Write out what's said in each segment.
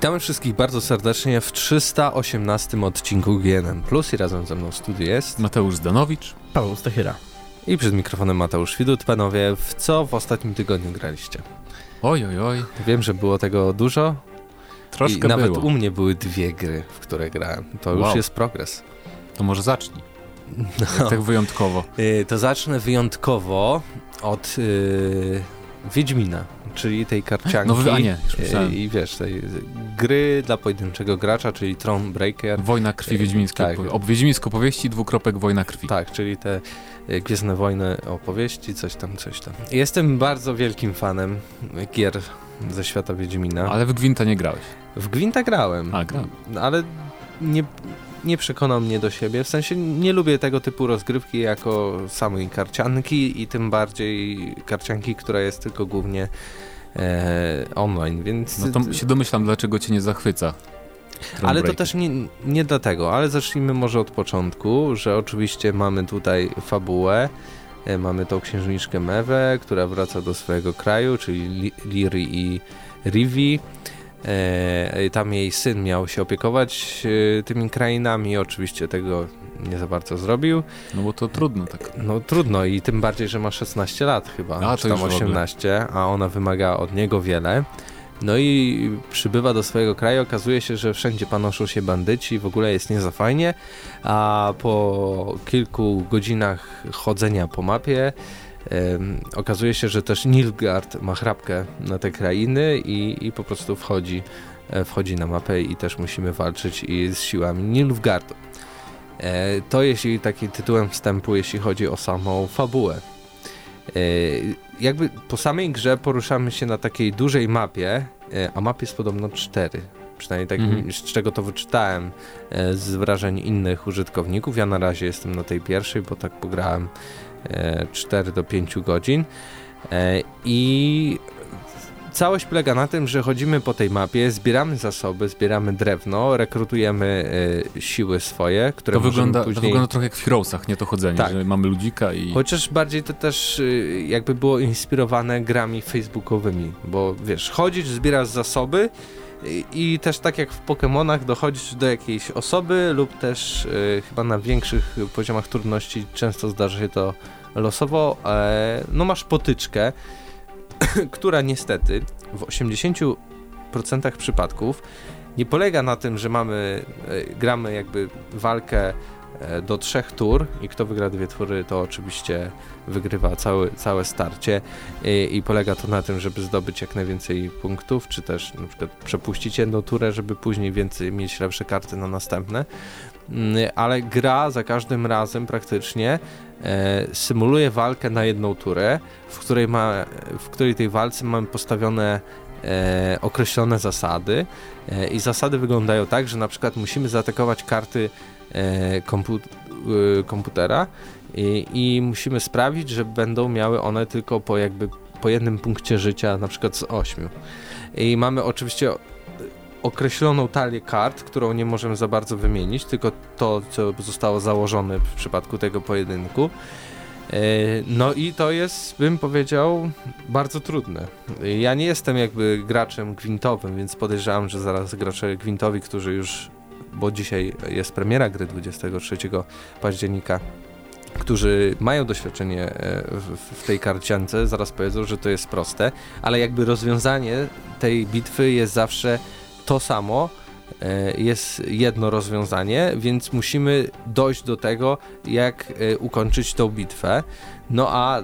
Witamy wszystkich bardzo serdecznie w 318 odcinku GNM Plus i razem ze mną w studiu jest Mateusz Zdanowicz, Paweł Stachyra i przed mikrofonem Mateusz Widut. Panowie, w co w ostatnim tygodniu graliście? Oj, oj, oj. Wiem, że było tego dużo. Troszkę I nawet było. u mnie były dwie gry, w które grałem. To już Wow. jest progres. To może zacznij. No. Tak wyjątkowo. Y, To zacznę wyjątkowo od yy, Wiedźmina, czyli tej karcianki. No a nie, już myślałem. I wiesz, tej gry dla pojedynczego gracza, czyli Thronebreaker. Wojna krwi Ej, wiedźmińskiej. tak. Ob wiedźmińsko powieści, dwukropek wojna krwi. Tak, czyli te y, Gwiezdne Wojny opowieści, coś tam, coś tam. Jestem bardzo wielkim fanem gier ze świata Wiedźmina. Ale w Gwinta nie grałeś. W Gwinta grałem, A, grałem. ale nie, nie przekonał mnie do siebie. W sensie nie lubię tego typu rozgrywki jako samej karcianki i tym bardziej karcianki, która jest tylko głównie e, online, więc... No to się domyślam, dlaczego cię nie zachwyca. Ale to też nie, nie dlatego, ale zacznijmy może od początku, że oczywiście mamy tutaj fabułę, e, mamy tą księżniczkę Mewę, która wraca do swojego kraju, czyli Li- Liri i Rivi. E, tam jej syn miał się opiekować e, tymi krainami, oczywiście tego nie za bardzo zrobił. No bo to trudno tak. No trudno i tym bardziej, że ma 16 lat chyba, A, czy tam już w ogóle. 18, a ona wymaga od niego wiele. No i przybywa do swojego kraju, okazuje się, że wszędzie panoszą się bandyci, w ogóle jest nie za fajnie, a po kilku godzinach chodzenia po mapie okazuje się, że też Nilfgaard ma chrapkę na te krainy i, i po prostu wchodzi, e, wchodzi na mapę i też musimy walczyć i z siłami Nilfgaardu. E, To jeśli takim tytułem wstępu, jeśli chodzi o samą fabułę. E, Jakby po samej grze poruszamy się na takiej dużej mapie, a map jest podobno cztery. Przynajmniej tak, Mhm. z czego to wyczytałem z wrażeń innych użytkowników. Ja na razie jestem na tej pierwszej, bo tak pograłem 4 do 5 godzin. E, I całość polega na tym, że chodzimy po tej mapie, zbieramy zasoby, zbieramy drewno, rekrutujemy e, siły swoje, które To wygląda, później... to wygląda trochę jak w Heroesach, nie to chodzenie, Tak. że mamy ludzika i... Chociaż bardziej to też y, jakby było inspirowane grami facebookowymi, bo wiesz, chodzisz, zbierasz zasoby i, też tak jak w Pokémonach dochodzisz do jakiejś osoby lub też y, chyba na większych poziomach trudności często zdarza się to losowo, e, no masz potyczkę, która niestety w 80% przypadków nie polega na tym, że mamy, e, gramy jakby walkę do trzech tur i kto wygra dwie tury, to oczywiście wygrywa cały, całe starcie I, i polega to na tym, żeby zdobyć jak najwięcej punktów, czy też na przykład przepuścić jedną turę, żeby później więcej mieć lepsze karty na następne. Mm, Ale gra za każdym razem praktycznie e, symuluje walkę na jedną turę, w której, ma, w której tej walce mamy postawione e, określone zasady e, i zasady wyglądają tak, że na przykład musimy zaatakować karty e, y, komputera i, i musimy sprawić, że będą miały one tylko po jakby po jednym punkcie życia, na przykład z ośmiu. I mamy oczywiście określoną talię kart, którą nie możemy za bardzo wymienić, tylko to, co zostało założone w przypadku tego pojedynku. E, No i to jest, bym powiedział, bardzo trudne. Ja nie jestem jakby graczem gwintowym, więc podejrzewam, że zaraz gracze gwintowi, którzy już, bo dzisiaj jest premiera gry 23 października, którzy mają doświadczenie e, w, tej karciance, zaraz powiedzą, że to jest proste, ale jakby rozwiązanie tej bitwy jest zawsze to samo, e, jest jedno rozwiązanie, więc musimy dojść do tego, jak e, ukończyć tą bitwę. No a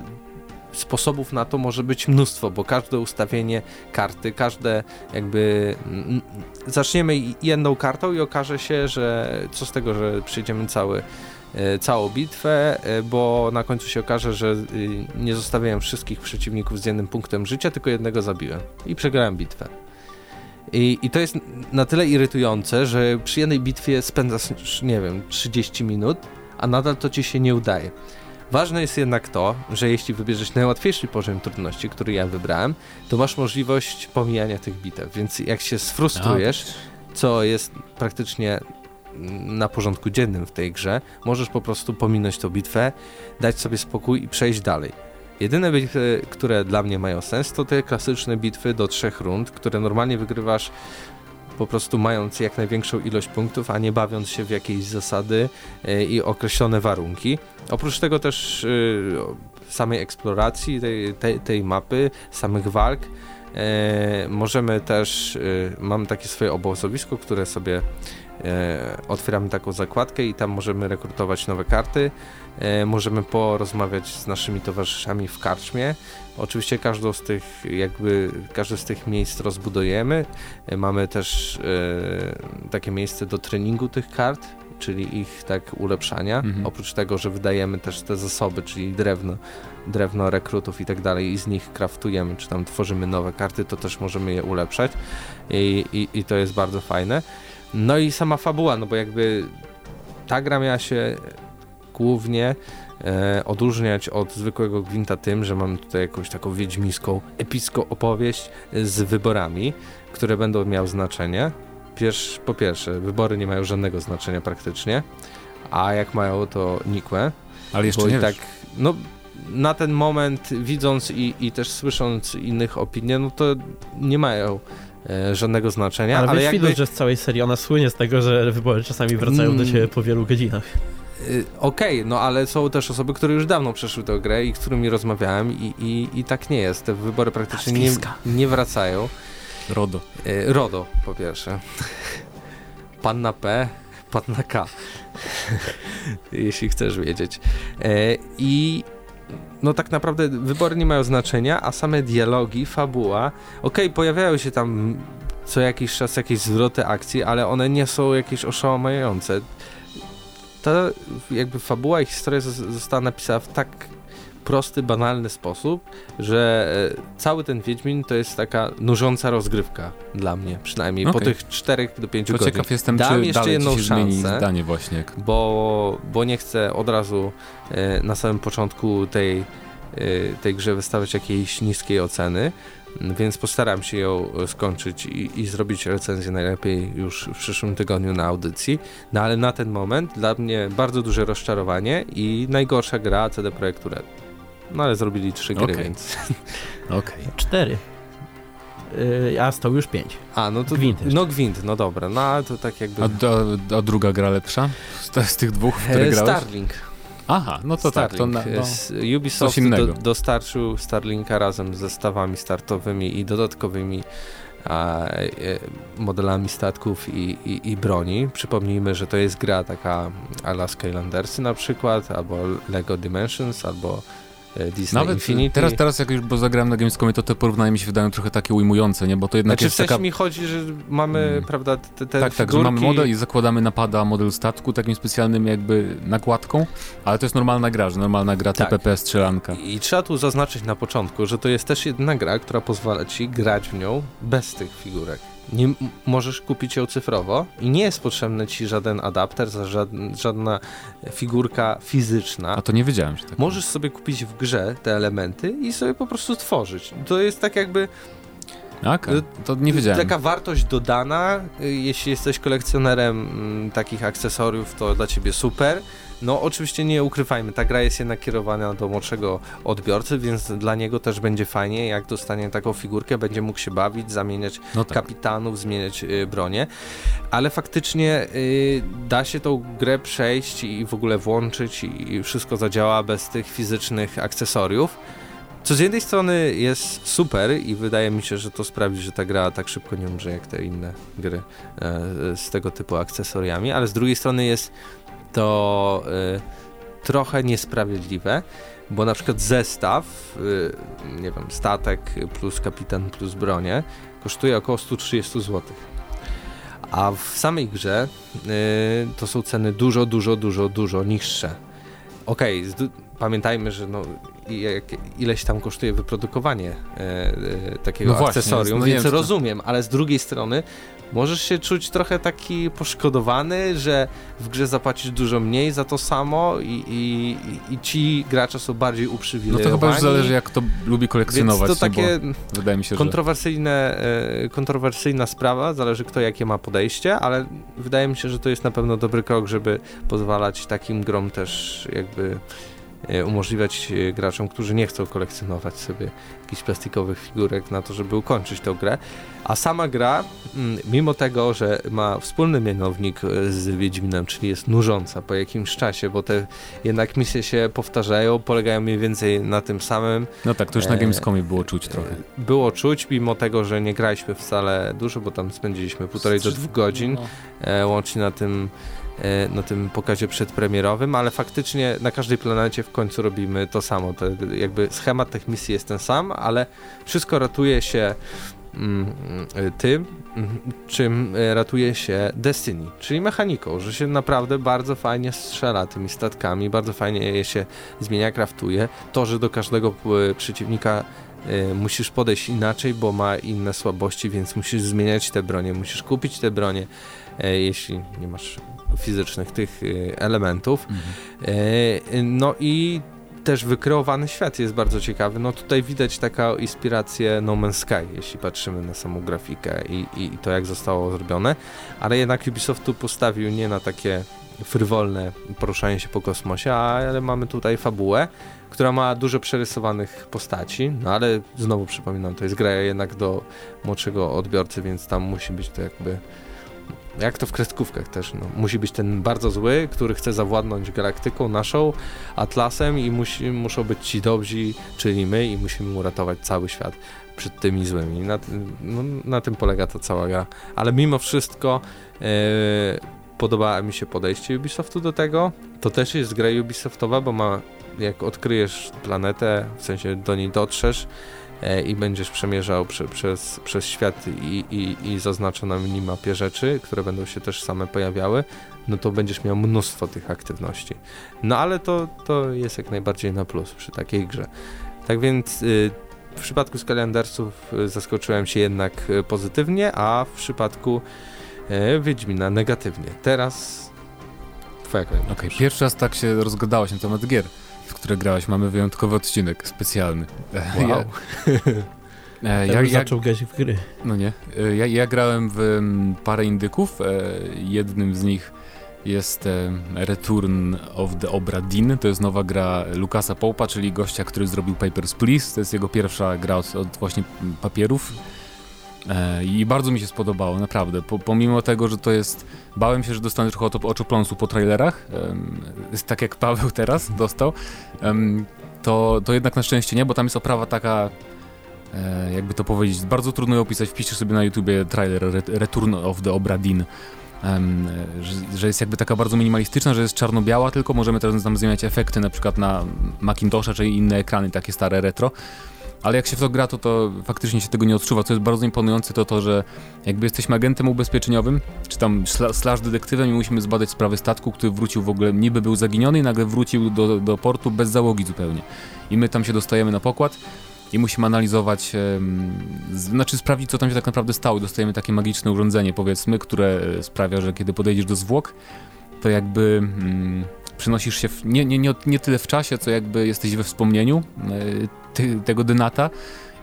sposobów na to może być mnóstwo, bo każde ustawienie karty, każde jakby mm, zaczniemy jedną kartą i okaże się, że co z tego, że przejdziemy cały e, całą bitwę, e, bo na końcu się okaże, że y, nie zostawiałem wszystkich przeciwników z jednym punktem życia, tylko jednego zabiłem i przegrałem bitwę. I, I to jest na tyle irytujące, że przy jednej bitwie spędzasz, nie wiem, 30 minut, a nadal to ci się nie udaje. Ważne jest jednak to, że jeśli wybierzesz najłatwiejszy poziom trudności, który ja wybrałem, to masz możliwość pomijania tych bitew, więc jak się sfrustrujesz, co jest praktycznie na porządku dziennym w tej grze, możesz po prostu pominąć tą bitwę, dać sobie spokój i przejść dalej. Jedyne bitwy, które dla mnie mają sens, to te klasyczne bitwy do trzech rund, które normalnie wygrywasz po prostu mając jak największą ilość punktów, a nie bawiąc się w jakieś zasady e, i określone warunki. Oprócz tego też e, samej eksploracji tej, tej, tej mapy, samych walk, e, możemy też, mamy takie swoje obozowisko, które sobie otwieramy taką zakładkę i tam możemy rekrutować nowe karty. Możemy porozmawiać z naszymi towarzyszami w karczmie, Oczywiście każdą z tych, jakby, każde z tych miejsc rozbudujemy. E, mamy też e, takie miejsce do treningu tych kart, czyli ich tak ulepszania. Mhm. Oprócz tego, że wydajemy też te zasoby, czyli drewno, drewno rekrutów i tak dalej i z nich kraftujemy, czy tam tworzymy nowe karty, to też możemy je ulepszać i, i, i to jest bardzo fajne. No i sama fabuła, no bo jakby ta gra miała się głównie e, odróżniać od zwykłego gwinta tym, że mamy tutaj jakąś taką wiedźmiską, epicką opowieść z wyborami, które będą miały znaczenie. Pierwsz, po pierwsze, wybory nie mają żadnego znaczenia praktycznie, a jak mają, to nikłe. Ale jeszcze nie tak, no na ten moment, widząc i, i też słysząc innych opinie, no to nie mają żadnego znaczenia. Ale, ale jakby... że z całej serii ona słynie z tego, że wybory czasami wracają mm. do siebie po wielu godzinach. Y, okej, okay, no ale są też osoby, które już dawno przeszły tę grę i z którymi rozmawiałem i, i, i tak nie jest. Te wybory praktycznie nie, nie wracają. RODO. Y, RODO po pierwsze. Panna P, Panna K. Jeśli chcesz wiedzieć. Y, I no tak naprawdę wybory nie mają znaczenia, a same dialogi, fabuła, okej, okay, pojawiają się tam co jakiś czas jakieś zwroty akcji, ale one nie są jakieś oszałamiające. Ta jakby fabuła i historia została napisana w tak prosty, banalny sposób, że e, cały ten Wiedźmin to jest taka nużąca rozgrywka dla mnie, przynajmniej okay. po tych 4 do 5 godzinach. ciekaw jestem, Dam czy jeszcze jedną szansę, zdanie właśnie. Bo, bo nie chcę od razu e, na samym początku tej, e, tej grze wystawiać jakiejś niskiej oceny, więc postaram się ją skończyć i, i, zrobić recenzję najlepiej już w przyszłym tygodniu na audycji. No ale na ten moment dla mnie bardzo duże rozczarowanie i najgorsza gra CD Projektu Red. No ale zrobili trzy gry, okay. więc... Okej. Okay. Cztery. Yy, a stał już pięć. A, no to... Gwint jeszcze. No Gwint, no dobra, no to tak jakby... A, a, a druga gra lepsza? Z, z tych dwóch, które e, grałeś? Starlink. Aha, no to Starlink. tak. To na, no, Ubisoft do, dostarczył Starlinka razem ze stawami startowymi i dodatkowymi a, e, modelami statków i, i, i, broni. Przypomnijmy, że to jest gra taka ala Skylandersy na przykład, albo Lego Dimensions, albo E, Disney Nawet Infinity. Teraz, teraz jak już bo zagrałem na Gamescomie, to te porównania mi się wydają trochę takie ujmujące, nie? Bo to jednak znaczy, jest taka... mi chodzi, że mamy, hmm. prawda, te, te Tak, figurki... tak, że mamy model i zakładamy napada model statku takim specjalnym jakby nakładką, ale to jest normalna gra, że normalna gra tak. TPP, strzelanka. I trzeba tu zaznaczyć na początku, że to jest też jedna gra, która pozwala ci grać w nią bez tych figurek nie możesz kupić ją cyfrowo i nie jest potrzebny ci żaden adapter, żadna figurka fizyczna. A to nie wiedziałem, że tak. Możesz sobie kupić w grze te elementy i sobie po prostu tworzyć. To jest tak jakby Okay, to nie wiedziałem. Taka wartość dodana, jeśli jesteś kolekcjonerem mm, takich akcesoriów, to dla ciebie super. No oczywiście nie ukrywajmy, ta gra jest jednak kierowana do młodszego odbiorcy, więc dla niego też będzie fajnie, jak dostanie taką figurkę, będzie mógł się bawić, zamieniać no tak. kapitanów, zmieniać y, bronię, ale faktycznie y, da się tą grę przejść i w ogóle włączyć i wszystko zadziała bez tych fizycznych akcesoriów. Co z jednej strony jest super i wydaje mi się, że to sprawi, że ta gra tak szybko nie umrze jak te inne gry e, z tego typu akcesoriami, ale z drugiej strony jest to y, trochę niesprawiedliwe, bo na przykład zestaw, y, nie wiem, statek plus kapitan plus bronie kosztuje około 130 zł. A w samej grze y, to są ceny dużo, dużo, dużo, dużo niższe. Okej, okay, pamiętajmy, że no, jak, ileś tam kosztuje wyprodukowanie e, e, takiego no właśnie, akcesorium, no więc rozumiem, ale z drugiej strony możesz się czuć trochę taki poszkodowany, że w grze zapłacisz dużo mniej za to samo i, i, i ci gracze są bardziej uprzywilejowani. No to chyba już zależy jak to lubi kolekcjonować. Więc to takie wydaje mi się, kontrowersyjne, że... kontrowersyjna sprawa, zależy kto jakie ma podejście, ale wydaje mi się, że to jest na pewno dobry krok, żeby pozwalać takim grom też jakby e, umożliwiać e, graczom, którzy nie chcą kolekcjonować sobie jakichś plastikowych figurek na to, żeby ukończyć tę grę. A sama gra, mm, mimo tego, że ma wspólny mianownik e, z Wiedźminem, czyli jest nużąca po jakimś czasie, bo te jednak misje się powtarzają, polegają mniej więcej na tym samym. No tak, to już na Gamescomie było czuć trochę. Było czuć, mimo tego, że nie graliśmy wcale dużo, bo tam spędziliśmy półtorej do dwóch godzin no. łącznie na tym E, na tym pokazie przedpremierowym, ale faktycznie na każdej planecie w końcu robimy to samo. To jakby schemat tych misji jest ten sam, ale wszystko ratuje się mm, tym, mm, czym ratuje się Destiny, czyli mechaniką, że się naprawdę bardzo fajnie strzela tymi statkami, bardzo fajnie je się zmienia, kraftuje. To, że do każdego e, przeciwnika e, musisz podejść inaczej, bo ma inne słabości, więc musisz zmieniać te bronie, musisz kupić te bronie, jeśli nie masz fizycznych tych y, elementów. Mhm. E, no i też wykreowany świat jest bardzo ciekawy. No tutaj widać taką inspirację No Man's Sky, jeśli patrzymy na samą grafikę i, i, i to jak zostało zrobione, ale jednak Ubisoft tu postawił nie na takie frywolne poruszanie się po kosmosie, ale mamy tutaj fabułę, która ma dużo przerysowanych postaci, no ale znowu przypominam, to jest gra jednak do młodszego odbiorcy, więc tam musi być to jakby jak to w kreskówkach też, no. Musi być ten bardzo zły, który chce zawładnąć galaktyką naszą, Atlasem i musi, muszą być ci dobrzy, czyli my i musimy uratować cały świat przed tymi złymi. Na, no, na tym polega ta cała gra. Ale mimo wszystko podoba mi się podejście Ubisoftu do tego. To też jest gra Ubisoftowa, bo ma, jak odkryjesz planetę, w sensie do niej dotrzesz, i będziesz przemierzał prze, przez, przez świat i, i, i na minimapie rzeczy, które będą się też same pojawiały, no to będziesz miał mnóstwo tych aktywności. No ale to, to jest jak najbardziej na plus przy takiej grze. Tak więc y, w przypadku Skylandersów y, zaskoczyłem się jednak y, pozytywnie, a w przypadku Wiedźmina negatywnie. Teraz twoja kolej. Okej, okay, pierwszy raz tak się rozgadałeś na temat gier które grałeś. Mamy wyjątkowy odcinek specjalny. Wow. Ja, e, ja, ja, zaczął grać w gry. No nie. E, ja, ja grałem w m, parę indyków. E, jednym z nich jest e, Return of the Obra Dinn. To jest nowa gra Lukasa Popa, czyli gościa, który zrobił Papers, Please. To jest jego pierwsza gra od, od właśnie papierów. E, I bardzo mi się spodobało, naprawdę. Po, pomimo tego, że to jest. Bałem się, że dostanę trochę oczopląsu po trailerach, tak jak Paweł teraz dostał, to, to jednak na szczęście nie, bo tam jest oprawa taka, e, jakby to powiedzieć, bardzo trudno ją opisać. Wpiszcie sobie na YouTubie trailer Return of the Obra Dinn. Um, że, że, jest jakby taka bardzo minimalistyczna, że jest czarno-biała, tylko możemy teraz tam zmieniać efekty na przykład na Macintosha czy inne ekrany takie stare retro ale jak się w to gra, to, to faktycznie się tego nie odczuwa. Co jest bardzo imponujące, to to, że jakby jesteśmy agentem ubezpieczeniowym, czy tam slash detektywem i musimy zbadać sprawę statku, który wrócił w ogóle, niby był zaginiony i nagle wrócił do, do portu bez załogi zupełnie. I my tam się dostajemy na pokład i musimy analizować, znaczy sprawdzić, co tam się tak naprawdę stało. Dostajemy takie magiczne urządzenie, powiedzmy, które e, sprawia, że kiedy podejdziesz do zwłok, to jakby mm, przenosisz się w, nie, nie, nie, nie tyle w czasie, co jakby jesteś we wspomnieniu e, ty, tego dynata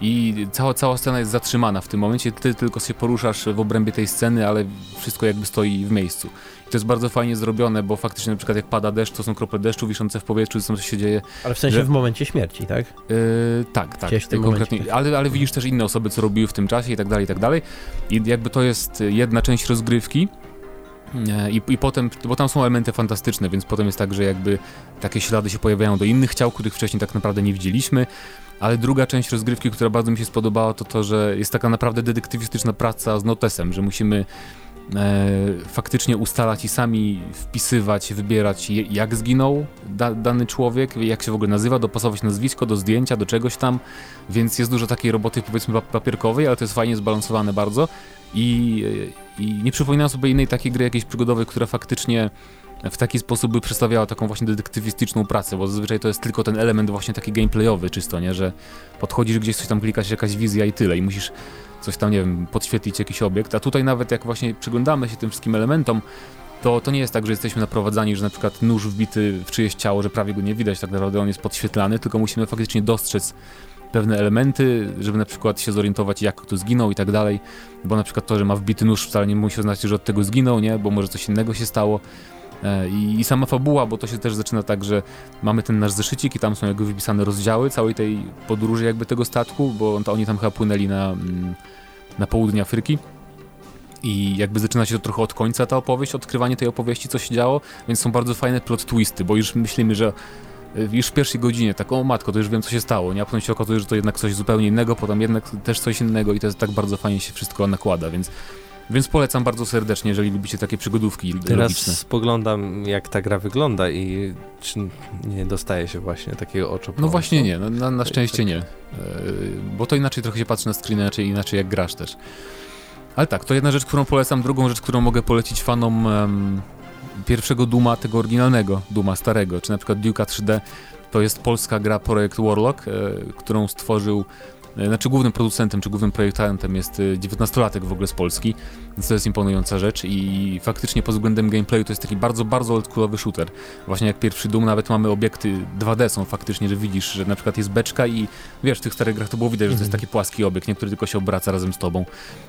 i cała, cała scena jest zatrzymana w tym momencie, ty tylko się poruszasz w obrębie tej sceny, ale wszystko jakby stoi w miejscu. I to jest bardzo fajnie zrobione, bo faktycznie na przykład jak pada deszcz, to są krople deszczu wiszące w powietrzu, co się dzieje. Ale w sensie że... w momencie śmierci, tak? Yy, tak, tak. Konkretnie, ale, ale widzisz też inne osoby, co robiły w tym czasie i tak dalej, i tak dalej. I jakby to jest jedna część rozgrywki, E, I, I potem, bo tam są elementy fantastyczne, więc potem jest tak, że jakby takie ślady się pojawiają do innych ciał, których wcześniej tak naprawdę nie widzieliśmy. Ale druga część rozgrywki, która bardzo mi się spodobała, to to, że jest taka naprawdę detektywistyczna praca z notesem, że musimy e, faktycznie ustalać i sami wpisywać, wybierać jak zginął da, dany człowiek, jak się w ogóle nazywa, dopasować nazwisko do zdjęcia, do czegoś tam, więc jest dużo takiej roboty powiedzmy papierkowej, ale to jest fajnie zbalansowane bardzo. I, i nie przypominam sobie innej takiej gry jakiejś przygodowej, która faktycznie w taki sposób by przedstawiała taką właśnie detektywistyczną pracę, bo zazwyczaj to jest tylko ten element właśnie taki gameplayowy czysto, nie, że podchodzisz gdzieś, coś tam klikasz, jakaś wizja i tyle. I musisz coś tam, nie wiem, podświetlić jakiś obiekt, a tutaj nawet jak właśnie przyglądamy się tym wszystkim elementom, to, to nie jest tak, że jesteśmy naprowadzani, że na przykład nóż wbity w czyjeś ciało, że prawie go nie widać, tak naprawdę on jest podświetlany, tylko musimy faktycznie dostrzec pewne elementy, żeby na przykład się zorientować, jak kto zginął i tak dalej, bo na przykład to, że ma wbity nóż wcale nie musi oznaczać, że od tego zginął, nie, bo może coś innego się stało. E, I, I, sama fabuła, bo to się też zaczyna tak, że mamy ten nasz zeszycik i tam są jakby wypisane rozdziały całej tej podróży jakby tego statku, bo to oni tam chyba płynęli na, mm, na południe Afryki. I jakby zaczyna się to trochę od końca ta opowieść, odkrywanie tej opowieści, co się działo, więc są bardzo fajne plot twisty, bo już myślimy, że e, już w pierwszej godzinie, tak o matko, to już wiem co się stało, nie? A potem się okazuje, że to jednak coś zupełnie innego, potem jednak też coś innego i to jest tak bardzo fajnie się wszystko nakłada, więc więc polecam bardzo serdecznie, jeżeli lubicie takie przygodówki Teraz logiczne. spoglądam, jak ta gra wygląda i czy nie dostaje się właśnie takiego oczu. No właśnie nie, no, na, na szczęście tak. nie. E, bo to inaczej trochę się patrzy na screen, inaczej, inaczej jak grasz też. Ale tak, to jedna rzecz, którą polecam. Drugą rzecz, którą mogę polecić fanom um, pierwszego Duma, tego oryginalnego Duma, starego, czy na przykład Duke'a 3D, to jest polska gra Projekt Warlock, e, którą stworzył znaczy głównym producentem czy głównym projektantem jest 19-latek e, w ogóle z Polski, więc to jest imponująca rzecz i faktycznie pod względem gameplayu to jest taki bardzo, bardzo oldschoolowy shooter. Właśnie jak pierwszy Doom nawet mamy obiekty 2D są faktycznie, że widzisz, że na przykład jest beczka i wiesz, w tych starych grach to było widać, że to jest mhm. taki płaski obiekt, nie, który tylko się obraca razem z tobą,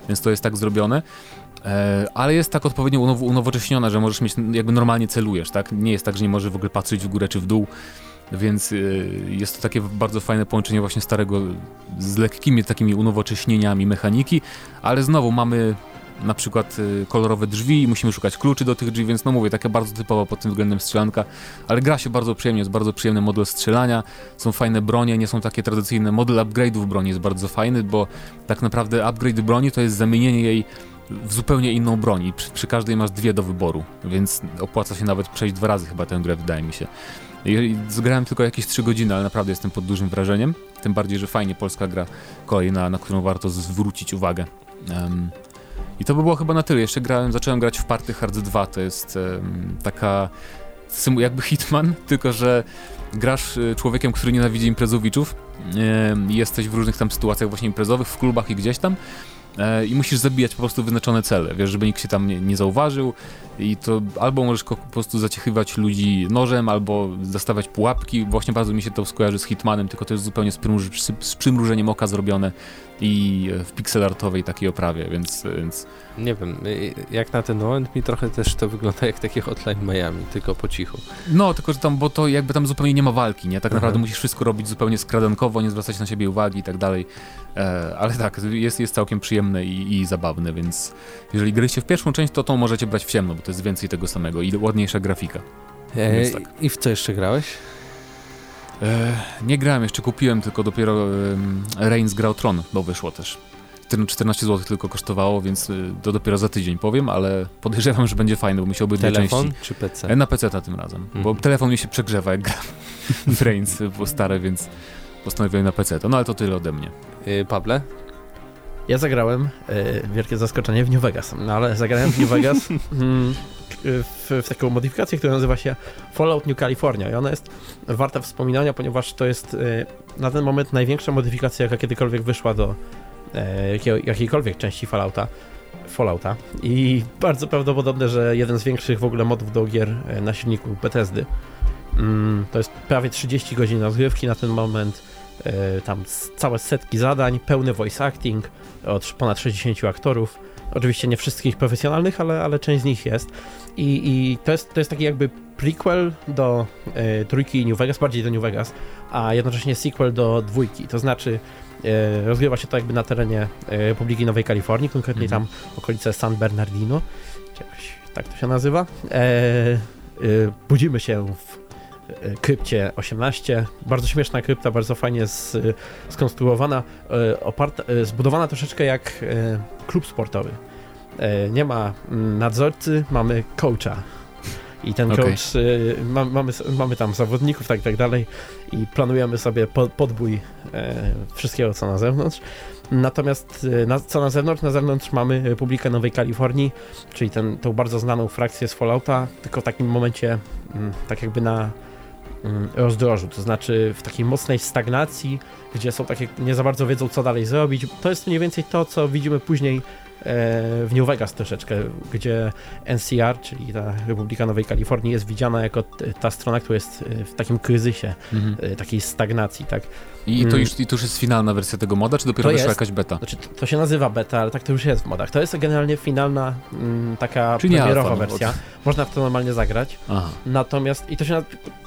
więc to jest tak zrobione. E, ale jest tak odpowiednio unowocześniona, że możesz mieć, jakby normalnie celujesz, tak? Nie jest tak, że nie możesz w ogóle patrzeć w górę czy w dół. Więc y, jest to takie bardzo fajne połączenie właśnie starego z lekkimi takimi unowocześnieniami mechaniki, ale znowu mamy na przykład y, kolorowe drzwi i musimy szukać kluczy do tych drzwi, więc no mówię, taka bardzo typowa pod tym względem strzelanka, ale gra się bardzo przyjemnie, jest bardzo przyjemny model strzelania, są fajne bronie, nie są takie tradycyjne, model upgrade'ów broni jest bardzo fajny, bo tak naprawdę upgrade broni to jest zamienienie jej w zupełnie inną broń i przy, przy każdej masz dwie do wyboru, więc opłaca się nawet przejść dwa razy chyba tę grę, wydaje mi się. I zgrałem tylko jakieś 3 godziny, ale naprawdę jestem pod dużym wrażeniem. Tym bardziej, że fajnie polska gra kolejna, na którą warto zwrócić uwagę. Um, I to by było chyba na tyle. Jeszcze grałem, zacząłem grać w Party Hard 2. To jest um, taka jakby Hitman, tylko że grasz e, człowiekiem, który nienawidzi imprezowiczów. Jesteś w różnych tam sytuacjach właśnie imprezowych, w klubach i gdzieś tam e, i musisz zabijać po prostu wyznaczone cele, wiesz, żeby nikt się tam nie, nie zauważył. I to albo możesz po prostu zaciechywać ludzi nożem, albo zastawiać pułapki, właśnie bardzo mi się to skojarzy z Hitmanem, tylko to jest zupełnie z, przymruż z przymrużeniem oka zrobione i w pixelartowej takiej oprawie, więc, więc... Nie wiem, jak na ten moment mi trochę też to wygląda jak takie Hotline Miami, tylko po cichu. No, tylko że tam, bo to jakby tam zupełnie nie ma walki, nie? Tak Aha. naprawdę musisz wszystko robić zupełnie skradankowo, nie zwracać na siebie uwagi i tak dalej, e, ale tak, jest, jest całkiem przyjemne i, i zabawne, więc jeżeli grycie w pierwszą część, to tą możecie brać w ciemno, bo to jest więcej tego samego i ładniejsza grafika. E, tak. I w co jeszcze grałeś? E, nie grałem jeszcze, kupiłem tylko dopiero e, Reigns Grał Tron, bo wyszło też. 14 zł tylko kosztowało, więc e, to dopiero za tydzień powiem, ale podejrzewam, że będzie fajne, bo mi się obydwie Telefon części. czy PC? E, na PC tym razem, bo mhm. telefon mi się przegrzewa jak gram w Reigns, bo stare, więc postanowiłem na PC. No ale to tyle ode mnie. Yy, Pable? Ja zagrałem, wielkie zaskoczenie, w New Vegas, no ale zagrałem w New Vegas mm, w, w, taką modyfikację, która nazywa się Fallout New California i ona jest warta wspominania, ponieważ to jest y, na ten moment największa modyfikacja, jaka kiedykolwiek wyszła do e, jakiejkolwiek części Fallouta. Fallouta i bardzo prawdopodobne, że jeden z większych w ogóle modów do gier e, na silniku Bethesdy. Mm, to jest prawie 30 godzin rozgrywki na ten moment, e, tam całe setki zadań, pełny voice acting od ponad 60 aktorów. Oczywiście nie wszystkich profesjonalnych, ale, ale część z nich jest. I, i to, jest, to jest taki jakby prequel do e, trójki New Vegas, bardziej do New Vegas, a jednocześnie sequel do dwójki. To znaczy e, rozgrywa się to jakby na terenie e, Republiki Nowej Kalifornii, konkretnie mhm. tam okolice San Bernardino, jakoś tak to się nazywa. E, e, budzimy się w e, krypcie 18. Bardzo śmieszna krypta, bardzo fajnie z, skonstruowana, oparta, zbudowana troszeczkę jak klub sportowy. E, nie ma mm, nadzorcy, mamy coacha. I ten okay. coach, ma, mamy, mamy tam zawodników, tak, tak dalej i planujemy sobie po, podbój e, wszystkiego, co na zewnątrz. Natomiast na, co na zewnątrz? Na zewnątrz mamy Republikę Nowej Kalifornii, czyli ten, tą bardzo znaną frakcję z Fallouta, tylko w takim momencie, mm, tak jakby na rozdrożu, to znaczy w takiej mocnej stagnacji, gdzie są takie, nie za bardzo wiedzą, co dalej zrobić. To jest mniej więcej to, co widzimy później w New Vegas troszeczkę, gdzie NCR, czyli ta Republika Nowej Kalifornii jest widziana jako ta strona, która jest w takim kryzysie, mhm. takiej stagnacji, tak. I to, mm. już, I to już jest finalna wersja tego moda, czy dopiero to wyszła jest, jakaś beta? Znaczy, to się nazywa beta, ale tak to już jest w modach. To jest generalnie finalna mm, taka Czyli premierowa alfa, wersja. Od... Można w to normalnie zagrać. Aha. Natomiast, i to się,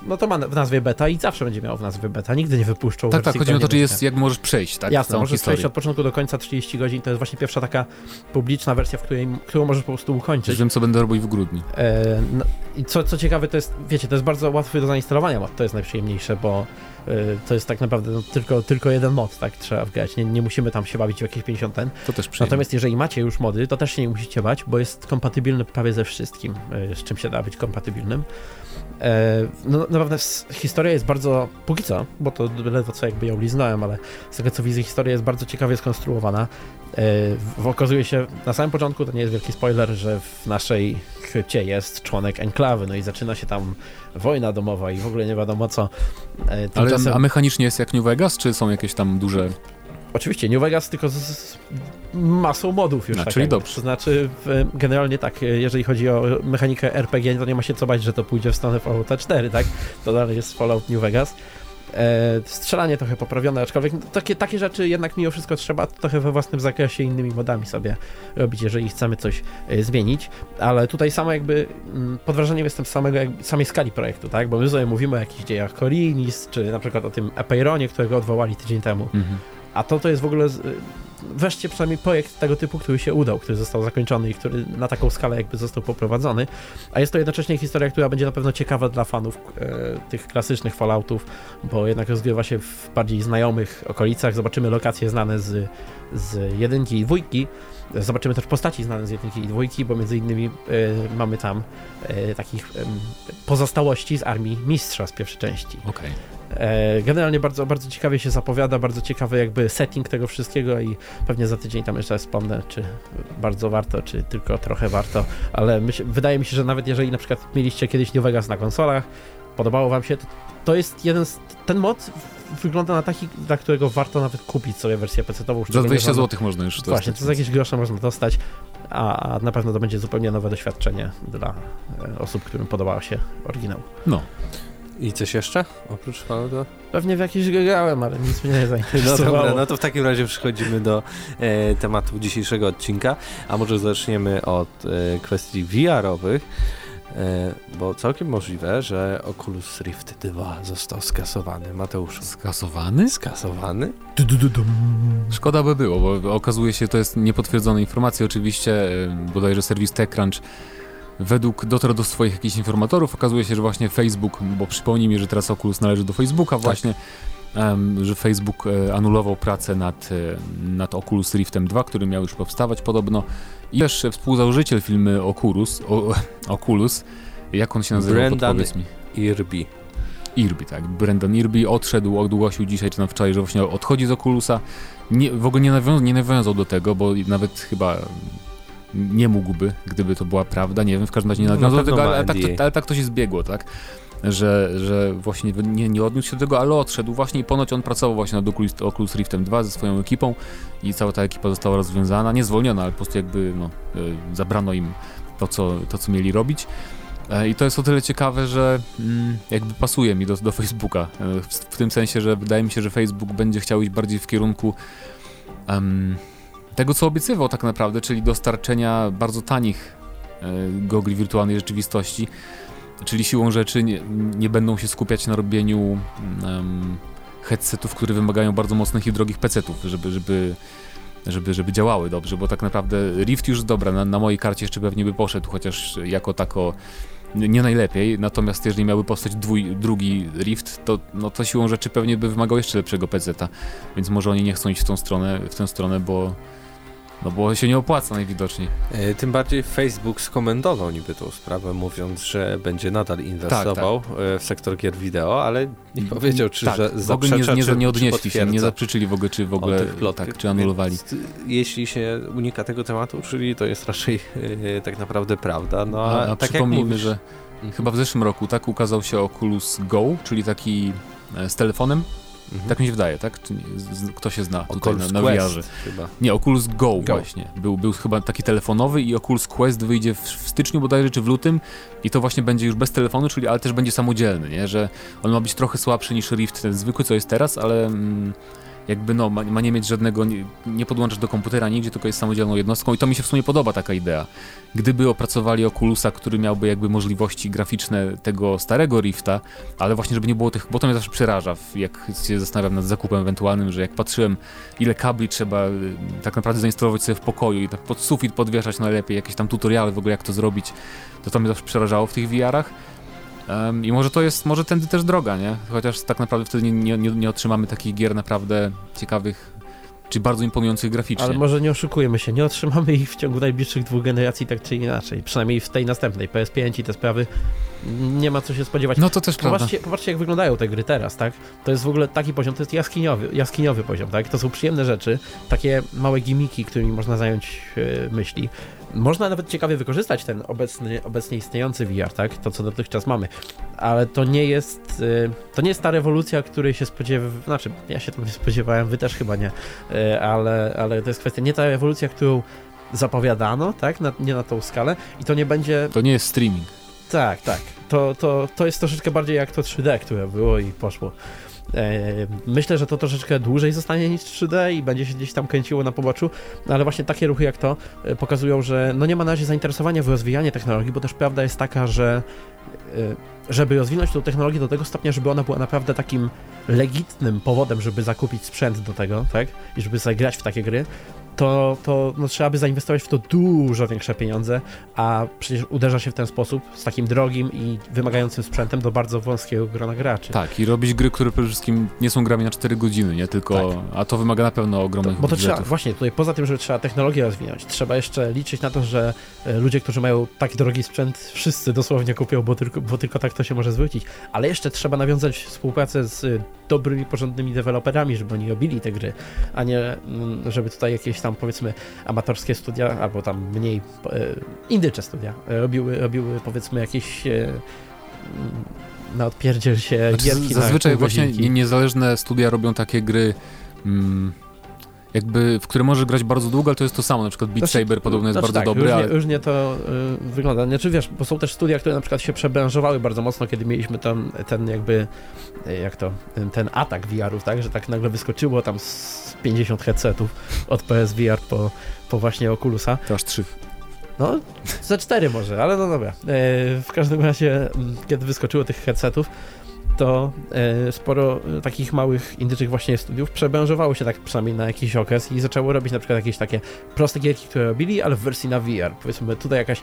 no to ma w nazwie beta i zawsze będzie miało w nazwie beta. Nigdy nie wypuszczą Tak, tak, chodzi o to, że jest, jak możesz przejść, tak? Jasne, możesz historię. przejść od początku do końca 30 godzin. To jest właśnie pierwsza taka publiczna wersja, w której, którą możesz po prostu ukończyć. Już wiem, co będę robił w grudniu. E, no, I co, co ciekawe, to jest, wiecie, to jest bardzo łatwe do zainstalowania, to jest najprzyjemniejsze, bo to jest tak naprawdę no, tylko, tylko jeden mod, tak trzeba wgrać. Nie, nie musimy tam się bawić w jakieś 50 ten. To też przyjemne. Natomiast jeżeli macie już mody, to też się nie musicie bać, bo jest kompatybilny prawie ze wszystkim, y, z czym się da być kompatybilnym. E, no naprawdę historia jest bardzo, póki co, bo to ledwo co jakby ją liznąłem, ale z tego co widzę historia jest bardzo ciekawie skonstruowana. E, okazuje się na samym początku, to nie jest wielki spoiler, że w naszej krycie jest członek enklawy, no i zaczyna się tam wojna domowa i w ogóle nie wiadomo co. E, tymczasem... Ale a mechanicznie jest jak New Vegas, czy są jakieś tam duże Oczywiście, New Vegas tylko z, z masą modów już. No, tak czyli dobrze. To znaczy, generalnie tak, jeżeli chodzi o mechanikę RPG, to nie ma się co bać, że to pójdzie w stronę Fallouta 4, tak? To dalej jest Fallout New Vegas. E, strzelanie trochę poprawione, aczkolwiek takie, takie rzeczy jednak mimo wszystko trzeba trochę we własnym zakresie innymi modami sobie robić, jeżeli chcemy coś e, zmienić, ale tutaj samo jakby m, mm, pod wrażeniem jestem samego, jakby, samej skali projektu, tak, bo my sobie mówimy o jakichś dziejach Korinis, czy na przykład o tym Epeironie, którego odwołali tydzień temu, mhm. A to to jest w ogóle wreszcie przynajmniej projekt tego typu, który się udał, który został zakończony i który na taką skalę jakby został poprowadzony, a jest to jednocześnie historia, która będzie na pewno ciekawa dla fanów e, tych klasycznych Falloutów, bo jednak rozgrywa się w bardziej znajomych okolicach, zobaczymy lokacje znane z, z jedynki i dwójki, zobaczymy też postaci znane z jedynki i dwójki, bo między innymi e, mamy tam e, takich pozostałości z armii mistrza z pierwszej części. Okay. E, generalnie bardzo, bardzo ciekawie się zapowiada, bardzo ciekawy jakby setting tego wszystkiego i pewnie za tydzień tam jeszcze wspomnę, czy bardzo warto, czy tylko trochę warto, ale myśl, wydaje mi się, że nawet jeżeli na przykład mieliście kiedyś New Vegas na konsolach, podobało wam się, to, to jest jeden z, ten mod wygląda na taki, dla którego warto nawet kupić sobie wersję PC-ową. Za 20 zł można już dostać. Właśnie, to za jakieś grosze można dostać, a, a na pewno to będzie zupełnie nowe doświadczenie dla e, osób, którym podobał się oryginał. No. I coś jeszcze oprócz Fallouta? Pewnie w jakiś grałem, ale nic mnie nie zainteresowało. No dobra, no to w takim razie przechodzimy do e, tematu dzisiejszego odcinka, a może zaczniemy od e, kwestii VR-owych, e, bo całkiem możliwe, że Oculus Rift 2 został skasowany. Mateusz. Skasowany? Skasowany? Du, du, du, Szkoda by było, bo okazuje się, to jest niepotwierdzone informacje. Oczywiście e, bodajże serwis TechCrunch według dotarł do swoich jakichś informatorów, okazuje się, że właśnie Facebook, bo przypomnij mi, że teraz Oculus należy do Facebooka tak. właśnie, um, że Facebook e, anulował pracę nad, e, nad Oculus Riftem 2, który miał już powstawać podobno. I też współzałożyciel filmy Oculus, o, Oculus jak on się nazywa, Brendan mi. Irby. Irby, tak. Brendan Irby odszedł, ogłosił dzisiaj czy na wczoraj, że właśnie odchodzi z Oculusa. Nie, w ogóle nie nie nawiązał do tego, bo nawet chyba nie mógłby, gdyby to była prawda, nie wiem, w każdym razie nie nawiązał do tego, ale, ale, tak to, ale tak to się zbiegło, tak? Że, że właśnie nie, nie odniósł się do tego, ale odszedł właśnie i ponoć on pracował właśnie nad Oculus, Oculus Riftem 2 ze swoją ekipą i cała ta ekipa została rozwiązana, nie zwolniona, ale po prostu jakby no, e, zabrano im to, co, to, co mieli robić. E, I to jest o tyle ciekawe, że mm, jakby pasuje mi do, do Facebooka. E, w, w, tym sensie, że wydaje mi się, że Facebook będzie chciał iść bardziej w kierunku um, tego, co obiecywał tak naprawdę, czyli dostarczenia bardzo tanich e, gogli wirtualnej rzeczywistości, czyli siłą rzeczy nie, nie będą się skupiać na robieniu um, headsetów, które wymagają bardzo mocnych i drogich PC-ów, żeby, żeby, żeby, żeby działały dobrze, bo tak naprawdę Rift już dobra, na, na mojej karcie jeszcze pewnie by poszedł, chociaż jako tako nie najlepiej, natomiast jeżeli miałby powstać dwój, drugi Rift, to, no to siłą rzeczy pewnie by wymagał jeszcze lepszego PC-ta, więc może oni nie chcą iść w tą stronę, w tę stronę, bo no bo się nie opłaca najwidoczniej. E, tym bardziej Facebook skomentował niby tą sprawę, mówiąc, że będzie nadal inwestował tak, tak. E, w sektor gier wideo, ale nie mm, powiedział, czy tak, że zaprzecza, nie, nie, nie odnieśli się, nie zaprzeczyli w ogóle, czy w ogóle tak, czy anulowali. Więc, jeśli się unika tego tematu, czyli to jest raczej e, tak naprawdę prawda. No, a, a, a tak przypomnijmy, mówisz, że chyba w zeszłym roku tak ukazał się Oculus Go, czyli taki z telefonem, Mhm. Tak mi się wydaje, tak? Kto się zna tutaj Oculus na, na chyba. Nie, Oculus Go, Go. właśnie. Był, był chyba taki telefonowy i Oculus Quest wyjdzie w, w styczniu bodajże, czy w lutym i to właśnie będzie już bez telefonu, czyli ale też będzie samodzielny, nie? Że on ma być trochę słabszy niż Rift ten zwykły, co jest teraz, ale... Mm, jakby no, ma, ma, nie mieć żadnego, nie, nie do komputera nigdzie, tylko jest samodzielną jednostką i to mi się w sumie podoba taka idea. Gdyby opracowali Oculusa, który miałby jakby możliwości graficzne tego starego Rifta, ale właśnie żeby nie było tych, bo to mnie zawsze przeraża, jak się zastanawiam nad zakupem ewentualnym, że jak patrzyłem ile kabli trzeba y, tak naprawdę zainstalować sobie w pokoju i tak pod sufit podwieszać najlepiej, jakieś tam tutoriale w ogóle jak to zrobić, to to mnie zawsze przerażało w tych VR-ach. Um, I może to jest, może tędy też droga, nie? Chociaż tak naprawdę wtedy nie, nie, nie otrzymamy takich gier naprawdę ciekawych, czy bardzo imponujących graficznie. Ale może nie oszukujemy się, nie otrzymamy ich w ciągu najbliższych dwóch generacji tak czy inaczej. Przynajmniej w tej następnej, PS5 i te sprawy, nie ma co się spodziewać. No to też popatrzcie, prawda. popatrzcie jak wyglądają te gry teraz, tak? To jest w ogóle taki poziom, to jest jaskiniowy, jaskiniowy poziom, tak? To są przyjemne rzeczy, takie małe gimiki, którymi można zająć e, myśli. Można nawet ciekawie wykorzystać ten obecny, obecnie istniejący VR, tak? To, co dotychczas mamy. Ale to nie jest, e, to nie jest ta rewolucja, której się spodziewałem, znaczy, ja się tam nie spodziewałem, wy też chyba nie, e, ale, ale to jest kwestia, nie ta rewolucja, którą zapowiadano, tak? Na, nie na tą skalę i to nie będzie... To nie jest streaming. Tak, tak. To, to, to jest troszeczkę bardziej jak to 3D, które było i poszło. E, Myślę, że to troszeczkę dłużej zostanie niż 3D i będzie się gdzieś tam kręciło na poboczu, no ale właśnie takie ruchy jak to e, pokazują, że no nie ma na razie zainteresowania w rozwijanie technologii, bo też prawda jest taka, że e, żeby rozwinąć tą technologię do tego stopnia, żeby ona była naprawdę takim legitnym powodem, żeby zakupić sprzęt do tego, tak? I żeby sobie grać w takie gry, to, to no, trzeba by zainwestować w to dużo większe pieniądze, a przecież uderza się w ten sposób z takim drogim i wymagającym sprzętem do bardzo wąskiego grona graczy. Tak, i robić gry, które przede wszystkim nie są grami na 4 godziny, nie tylko. Tak. A to wymaga na pewno ogromnych To, bo to trzeba, budżetów. właśnie tutaj poza tym, że trzeba technologię rozwinąć, trzeba jeszcze liczyć na to, że e, ludzie, którzy mają tak drogi sprzęt, wszyscy dosłownie kupią, bo tylko, bo tylko tak to się może zwrócić. Ale jeszcze trzeba nawiązać współpracę z dobrymi, porządnymi deweloperami, żeby oni robili te gry, a nie mm, żeby tutaj jakieś tam powiedzmy amatorskie studia, albo tam mniej e, indycze studia e, robiły, robiły powiedzmy jakieś e, mm, na odpierdziel się Znaczy, gierki zazwyczaj właśnie niezależne studia robią takie gry. Mm, jakby, w które możesz grać bardzo długo, ale to jest to samo. Na przykład Beat Znaczy, Saber podobno jest znaczy bardzo tak, dobry, różnie, ale różnie to y, wygląda. Znaczy wiesz, bo są też studia, które na przykład się przebranżowały bardzo mocno, kiedy mieliśmy tam ten jakby, y, jak to, y, ten atak VR-ów, tak, że tak nagle wyskoczyło tam z 50 headsetów od PSVR po, po właśnie Oculusa. to aż trzy. No, za cztery może, ale no dobra. E, w każdym razie, mm, kiedy wyskoczyło tych headsetów, to e, sporo e, takich małych indyczych właśnie studiów przebranżowało się tak przynajmniej na jakiś okres i zaczęło robić na przykład jakieś takie proste gierki, które robili, ale w wersji na VR. Powiedzmy tutaj jakaś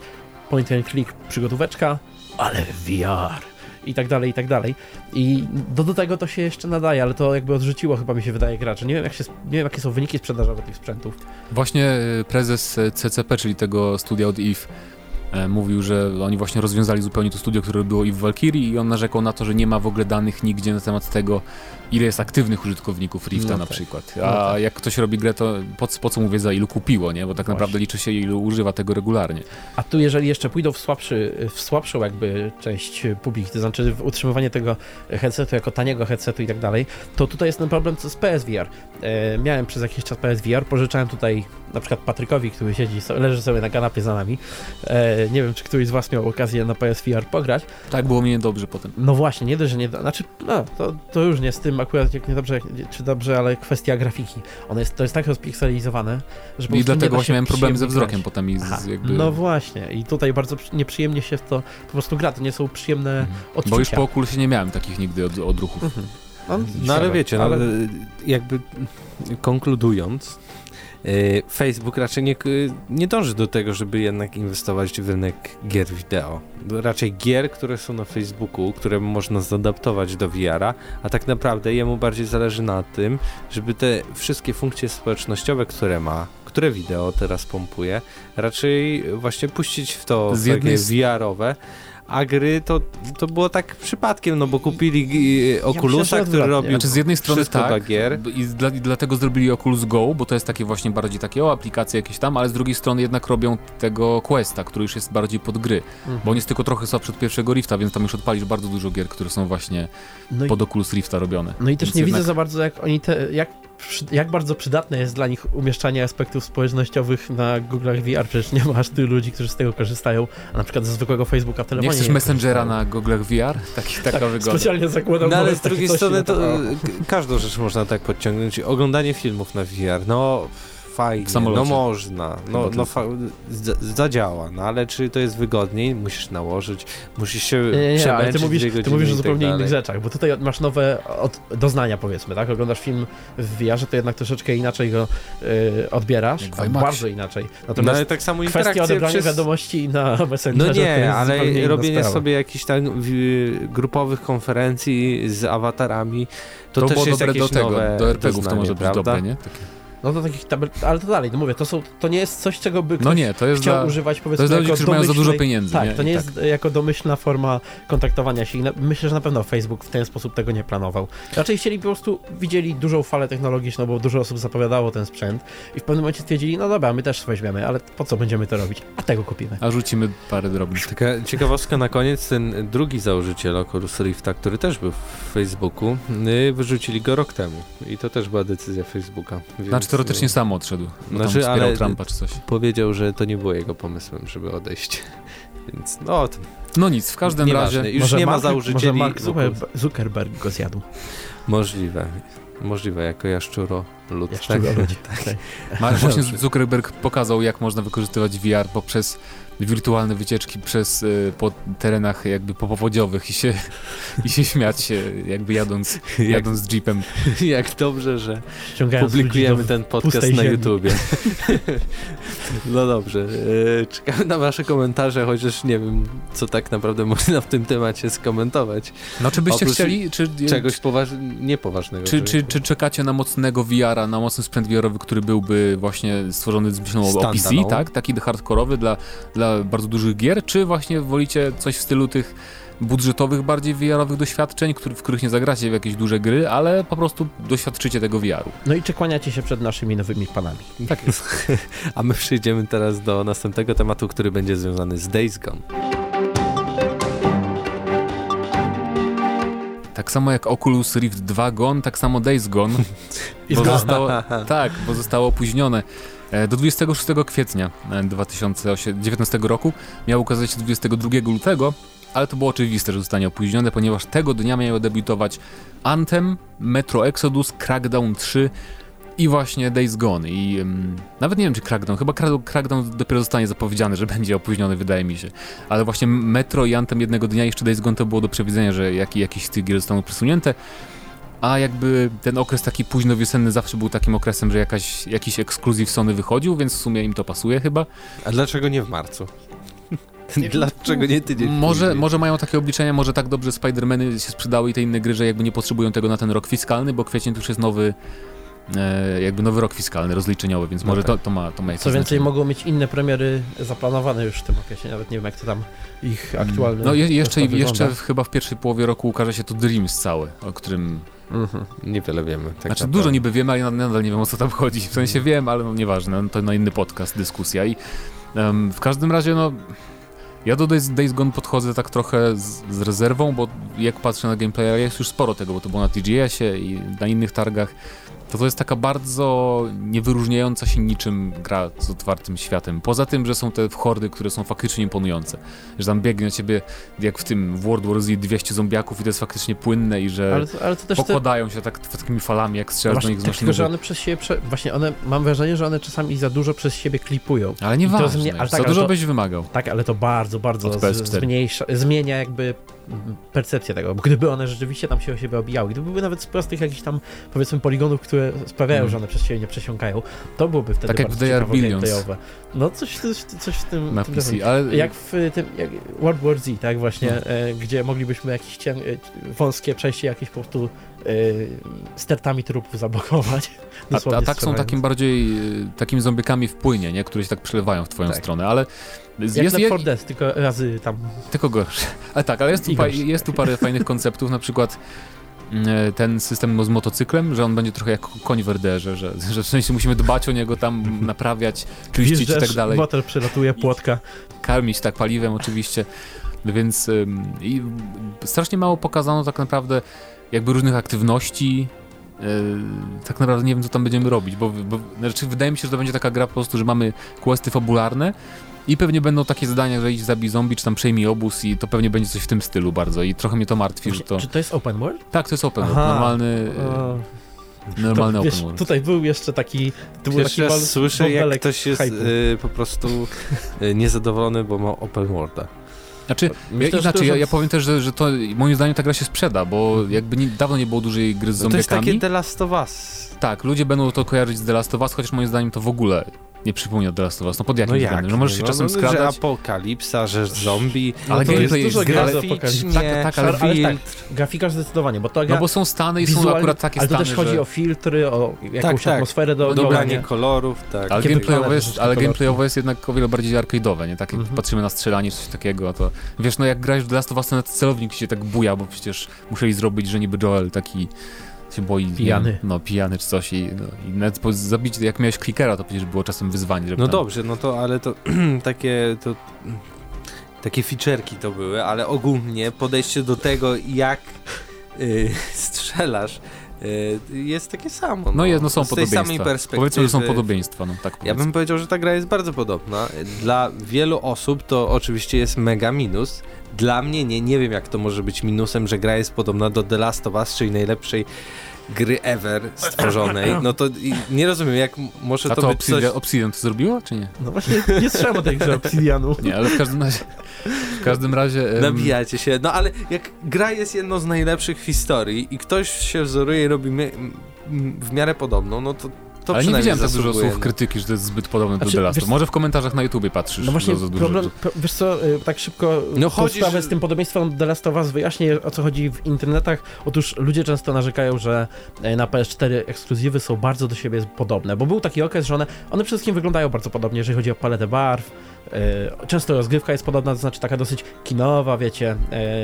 point and click przygotóweczka, ale VR. I tak dalej, i tak dalej. I do, do tego to się jeszcze nadaje, ale to jakby odrzuciło chyba mi się wydaje graczy. Nie wiem, jak się, nie wiem jakie są wyniki sprzedażowe tych sprzętów. Właśnie e, prezes CCP, czyli tego studia od e, mówił, że oni właśnie rozwiązali zupełnie to studio, które było EVE Valkyrie i on narzekał na to, że nie ma w ogóle danych nigdzie na temat tego, ile jest aktywnych użytkowników Rifta No na tak. przykład. No A tak. jak ktoś robi grę, to po, po co mówię za ilu kupiło, nie? Bo tak Właśnie. naprawdę liczy się ilu używa tego regularnie. A tu jeżeli jeszcze pójdą w, słabszy, w słabszą jakby część publiki, to znaczy w utrzymywanie tego headsetu jako taniego headsetu i tak dalej, to tutaj jest ten problem co z PSVR. E, miałem przez jakiś czas PSVR, pożyczałem tutaj na przykład Patrykowi, który siedzi, leży sobie na kanapie za nami. E, nie wiem, czy któryś z was miał okazję na PSVR pograć. Tak było mi niedobrze potem. No właśnie, nie dość, że nie, znaczy, no, to, to już nie z tym akurat jak niedobrze, czy dobrze, ale kwestia grafiki. One jest, to jest tak rozpikselizowane, że I dlatego właśnie miałem problemy ze wzrokiem grać. potem i z, Aha, jakby... No właśnie, i tutaj bardzo przy- nieprzyjemnie się w to po prostu gra, to nie są przyjemne Mhm. odczucia. Bo już po Oculusie nie miałem takich nigdy od, odruchów. Mhm. No, No ale wiecie, ale... no, y, jakby konkludując, y, Facebook raczej nie, y, nie dąży do tego, żeby jednak inwestować w rynek gier wideo. Raczej gier, które są na Facebooku, które można zadaptować do VR-a, a tak naprawdę jemu bardziej zależy na tym, żeby te wszystkie funkcje społecznościowe, które ma, które wideo teraz pompuje, raczej właśnie puścić w to Z takie jednej VR-owe, a gry to, to było tak przypadkiem, no bo kupili y, Oculusa, myślę, że który robił Znaczy z jednej strony tak, dla gier. i, dla, i dlatego zrobili Oculus Go, bo to jest takie właśnie bardziej takie o, aplikacje jakieś tam, ale z drugiej strony jednak robią tego Questa, który już jest bardziej pod gry, Mhm. bo on jest tylko trochę słabszy od pierwszego Rifta, więc tam już odpalisz bardzo dużo gier, które są właśnie no, i, pod Oculus Rifta robione. no i też nie jednak- widzę za bardzo, jak oni te, jak, jak bardzo przydatne jest dla nich umieszczanie aspektów społecznościowych na Google'ach VR. Przecież nie masz tylu ludzi, którzy z tego korzystają, a na przykład ze zwykłego Facebooka w Nie telefonie. chcesz Messengera korzystają. na Google'ach VR? Taki, taka tak, wygoda. Specjalnie zakładam No ale z drugiej takich strony gości, to no y, każdą rzecz można tak podciągnąć. Oglądanie filmów na VR, no fajnie, no można, no, no zadziała, no ale czy to jest wygodniej? Musisz nałożyć, musisz się Nie, nie, nie, ale ty mówisz, ty mówisz o tak zupełnie dalej. innych rzeczach, bo tutaj masz nowe od, doznania, powiedzmy, tak? Oglądasz film w VR, to jednak troszeczkę inaczej go y, odbierasz, IMAXie. bardzo inaczej. No Natomiast ale tak samo kwestia odebrania przez... wiadomości na No Messengerze to nie, ale robienie sprawa. sobie jakichś tam w- grupowych konferencji z awatarami, to, To, też było jest dobre jakieś do tego, nowe do RPGów to może być prawda? dobre, nie? Takie. No do takich tabel, ale to dalej, no mówię, to, są, to nie jest coś, czego by ktoś No nie, to jest chciał dla, używać, to powiedzmy, jest dla ludzi, którzy mają za dużo pieniędzy, Tak, nie? to I nie jest jako domyślna forma kontaktowania się i na, myślę, że na pewno Facebook w ten sposób tego nie planował. Raczej chcieli po prostu, widzieli dużą falę technologiczną, bo dużo osób zapowiadało ten sprzęt i w pewnym momencie stwierdzili, no dobra, my też weźmiemy, ale po co będziemy to robić? A tego kupimy. A rzucimy parę drobnych. Taka ciekawostka na koniec, ten drugi założyciel Oculus Rifta, który też był w Facebooku, y, wyrzucili go rok temu i to też była decyzja Facebooka. Więc, Znaczy teoretycznie sam odszedł, bo Znaczy, tam ale- Trumpa czy coś. Powiedział, że to nie było jego pomysłem, żeby odejść. Więc no, to No nic, w każdym Nieważne. razie... Już może nie ma Mark, założycieli Może Mark. Zuckerberg, Zuckerberg go zjadł. możliwe. Możliwe, jako jaszczuro lud. Jeszcze tak? go ludzi. Okay. Mark właśnie. Zuckerberg pokazał, jak można wykorzystywać VR poprzez wirtualne wycieczki przez, y, po terenach jakby popowodziowych i się, i się śmiać się, jakby jadąc, Jak, jadąc jeepem. jak dobrze, że publikujemy ten podcast na. YouTubie. no dobrze, e, czekamy na wasze komentarze, chociaż nie wiem, co tak naprawdę można w tym temacie skomentować. No czy byście Oprócz chcieli, czy, Czegoś poważ... niepoważnego. czy, czy, czy czekacie na mocnego VR-a, na mocny sprzęt VR-owy, który byłby właśnie stworzony z myślą o PC, tak? Taki hardkorowy dla, dla bardzo dużych gier, czy właśnie wolicie coś w stylu tych budżetowych, bardziej VR-owych doświadczeń, w których nie zagracie w jakieś duże gry, ale po prostu doświadczycie tego VR-u. No i czy kłaniacie się przed naszymi nowymi panami? Tak jest. A my przejdziemy teraz do następnego tematu, który będzie związany z Days Gone. Tak samo jak Oculus Rift 2 Gone, tak samo Days Gone, I bo zostało, tak, bo zostało opóźnione. E, Do 26 kwietnia e, 2019 roku miał ukazać się 22 lutego, ale to było oczywiste, że zostanie opóźnione, ponieważ tego dnia miały debiutować Anthem, Metro Exodus, Crackdown 3 i właśnie Days Gone. I ym, nawet nie wiem, czy Crackdown, chyba Crack- Crackdown dopiero zostanie zapowiedziany, że będzie opóźniony, wydaje mi się. Ale właśnie Metro i Anthem jednego dnia, jeszcze Days Gone to było do przewidzenia, że jak, jakieś z tych gier zostaną przesunięte. A jakby ten okres taki późno wiosenny zawsze był takim okresem, że jakaś, jakiś ekskluzyw Sony wychodził, więc w sumie im to pasuje chyba. A dlaczego nie w marcu? Dlaczego nie tydzień Może, później? może mają takie obliczenia, może tak dobrze Spider-Many się sprzedały i te inne gry, że jakby nie potrzebują tego na ten rok fiskalny, bo kwiecień to już jest nowy, e, jakby nowy rok fiskalny, rozliczeniowy, więc No może tak. to, to ma, to ma Co więcej, znaczenie. mogą mieć inne premiery zaplanowane już w tym okresie. Nawet nie wiem, jak to tam ich aktualny. No je, jeszcze, jeszcze w, chyba w pierwszej połowie roku ukaże się to Dreams całe, o którym... Mhm. Niewiele wiemy. Tak znaczy naprawdę. dużo niby wiemy, ale nadal nie wiem o co tam chodzi. W sensie wiem, ale no nieważne, no, to na inny podcast, dyskusja i em, w każdym razie no... Ja do Days, Days Gone podchodzę tak trochę z, z rezerwą, bo jak patrzę na gameplaya, jest już sporo tego, bo to było na TGS-ie i na innych targach. To to jest taka bardzo niewyróżniająca się niczym gra z otwartym światem. Poza tym, że są te hordy, które są faktycznie imponujące. Że tam biegnie na ciebie, jak w tym World War Z 200 zombiaków i to jest faktycznie płynne i że Ale, ale też te, pokładają się tak takimi falami, jak strzelasz do nich z tak, tylko, że maszyny. one przez siebie, prze... właśnie one, mam wrażenie, że one czasami za dużo przez siebie klipują. Ale nie ważne, ale za tak, ale dużo to- byś wymagał. Tak, ale to bardzo, bardzo z, PS4. zmniejsza, zmienia jakby percepcję tego. Bo gdyby one rzeczywiście tam się o siebie obijały, gdyby były nawet z prostych jakichś tam, powiedzmy, poligonów, które sprawiają, Mm. że one przez siebie nie przesiąkają, to byłoby wtedy Tak jak bardzo w ciekawe Billions. gameplayowe. No coś, coś, coś w tym... Na tym PC, ale Jak w tym jak World War Z, tak właśnie, No. e, gdzie moglibyśmy jakieś cię, e, wąskie przejście jakieś po prostu e, stertami trupów zablokować. A, a tak są takim bardziej, y, takimi zombiekami w płynie, nie? które się tak przelewają w twoją Tak. stronę, ale Jest, Jak jest, Left 4 Dead, tylko razy tam... tylko gorsze. Ale tak, ale jest tu, pa, jest tu parę fajnych konceptów, na przykład mm, ten system z motocyklem, że on będzie trochę jak koń w RDR-ze, że, że w sensie musimy dbać o niego tam, naprawiać, czyścić i tak dalej. motor przelatuje, płotka. karmić tak paliwem oczywiście, więc i strasznie mało pokazano tak naprawdę jakby różnych aktywności, yy, tak naprawdę nie wiem co tam będziemy robić, bo, bo znaczy wydaje mi się, że to będzie taka gra po prostu, że mamy questy fabularne i pewnie będą takie zadania, że idź zabij zombie, czy tam przejmij obóz i to pewnie będzie coś w tym stylu bardzo i trochę mnie to martwi, że to... Czy to jest open world? Tak, to jest open world, Aha. normalny, O, yy, normalny to, open wiesz, world. Tutaj był jeszcze taki... To był Pierwszy taki słyszę, jak ktoś jest y, po prostu y, niezadowolony, bo ma open worlda. Znaczy, Myślę, ja, że inaczej, to, ja, że- ja powiem też, że, że to moim zdaniem ta gra się sprzeda, bo jakby nie, dawno nie było dużej gry z No to jest takie The Last of Us. Tak, ludzie będą to kojarzyć z The Last of Us, chociaż moim zdaniem to w ogóle nie przypomina The Last of Us. No pod jakim No jak? względem? Że możesz się no, czasem no, Że skradać. apokalipsa, że zombie. Ale no to gameplay jest jest graficznie, Tak, tak, ale ale tak, grafika zdecydowanie, bo to No bo są stany i są akurat takie ale to stany, też chodzi że... o filtry, o jakąś tak. atmosferę do Dobranie kolorów, tak. Ale wypalone jest, ale jest jednak o wiele bardziej arcade'owe, nie? Tak jak Mhm. patrzymy na strzelanie czy coś takiego, to wiesz, no jak grałeś w The Last of Us, to nawet celownik się tak buja, bo przecież musieli zrobić, że niby Joel taki się boi, Pijany. no pijany czy coś i, no, i nawet po zabić, jak miałeś klikera, to przecież było czasem wyzwanie, żeby No tam... dobrze, no to ale to takie to takie feature'ki to były, ale ogólnie podejście do tego jak y, strzelasz y, jest takie samo. No jest, no są Z tej samej podobieństwa. perspektywy. Powiedzmy, że są podobieństwa, no tak Ja powiedzmy. bym powiedział, że ta gra jest bardzo podobna. Dla wielu osób to oczywiście jest mega minus. Dla mnie nie, nie wiem jak to może być minusem, że gra jest podobna do The Last of Us, czyli najlepszej gry ever stworzonej. No to nie rozumiem, jak może A to, to być coś... Obsidian, Obsidian to zrobiło, czy nie? No właśnie, nie strzelam o tej grze Obsidianu. Nie, ale w każdym razie... W każdym razie... em, Nabijacie się. No ale jak gra jest jedną z najlepszych w historii i ktoś się wzoruje i robi mi- w miarę podobną, no to to ale nie widziałem tak dużo słów krytyki, że to jest zbyt podobne do Znaczy, The Last. wiesz- Może w komentarzach na YouTubie patrzysz. No właśnie, za, za dużo, problem, pro- wiesz co, y, tak szybko No chodzi, sprawę że- z tym podobieństwem The Last of Us wyjaśnię, o co chodzi w internetach. Otóż ludzie często narzekają, że e, na PS4 ekskluzywy są bardzo do siebie podobne, bo był taki okres, że one, one przede wszystkim wyglądają bardzo podobnie, jeżeli chodzi o paletę barw, e, często rozgrywka jest podobna, to znaczy taka dosyć kinowa, wiecie,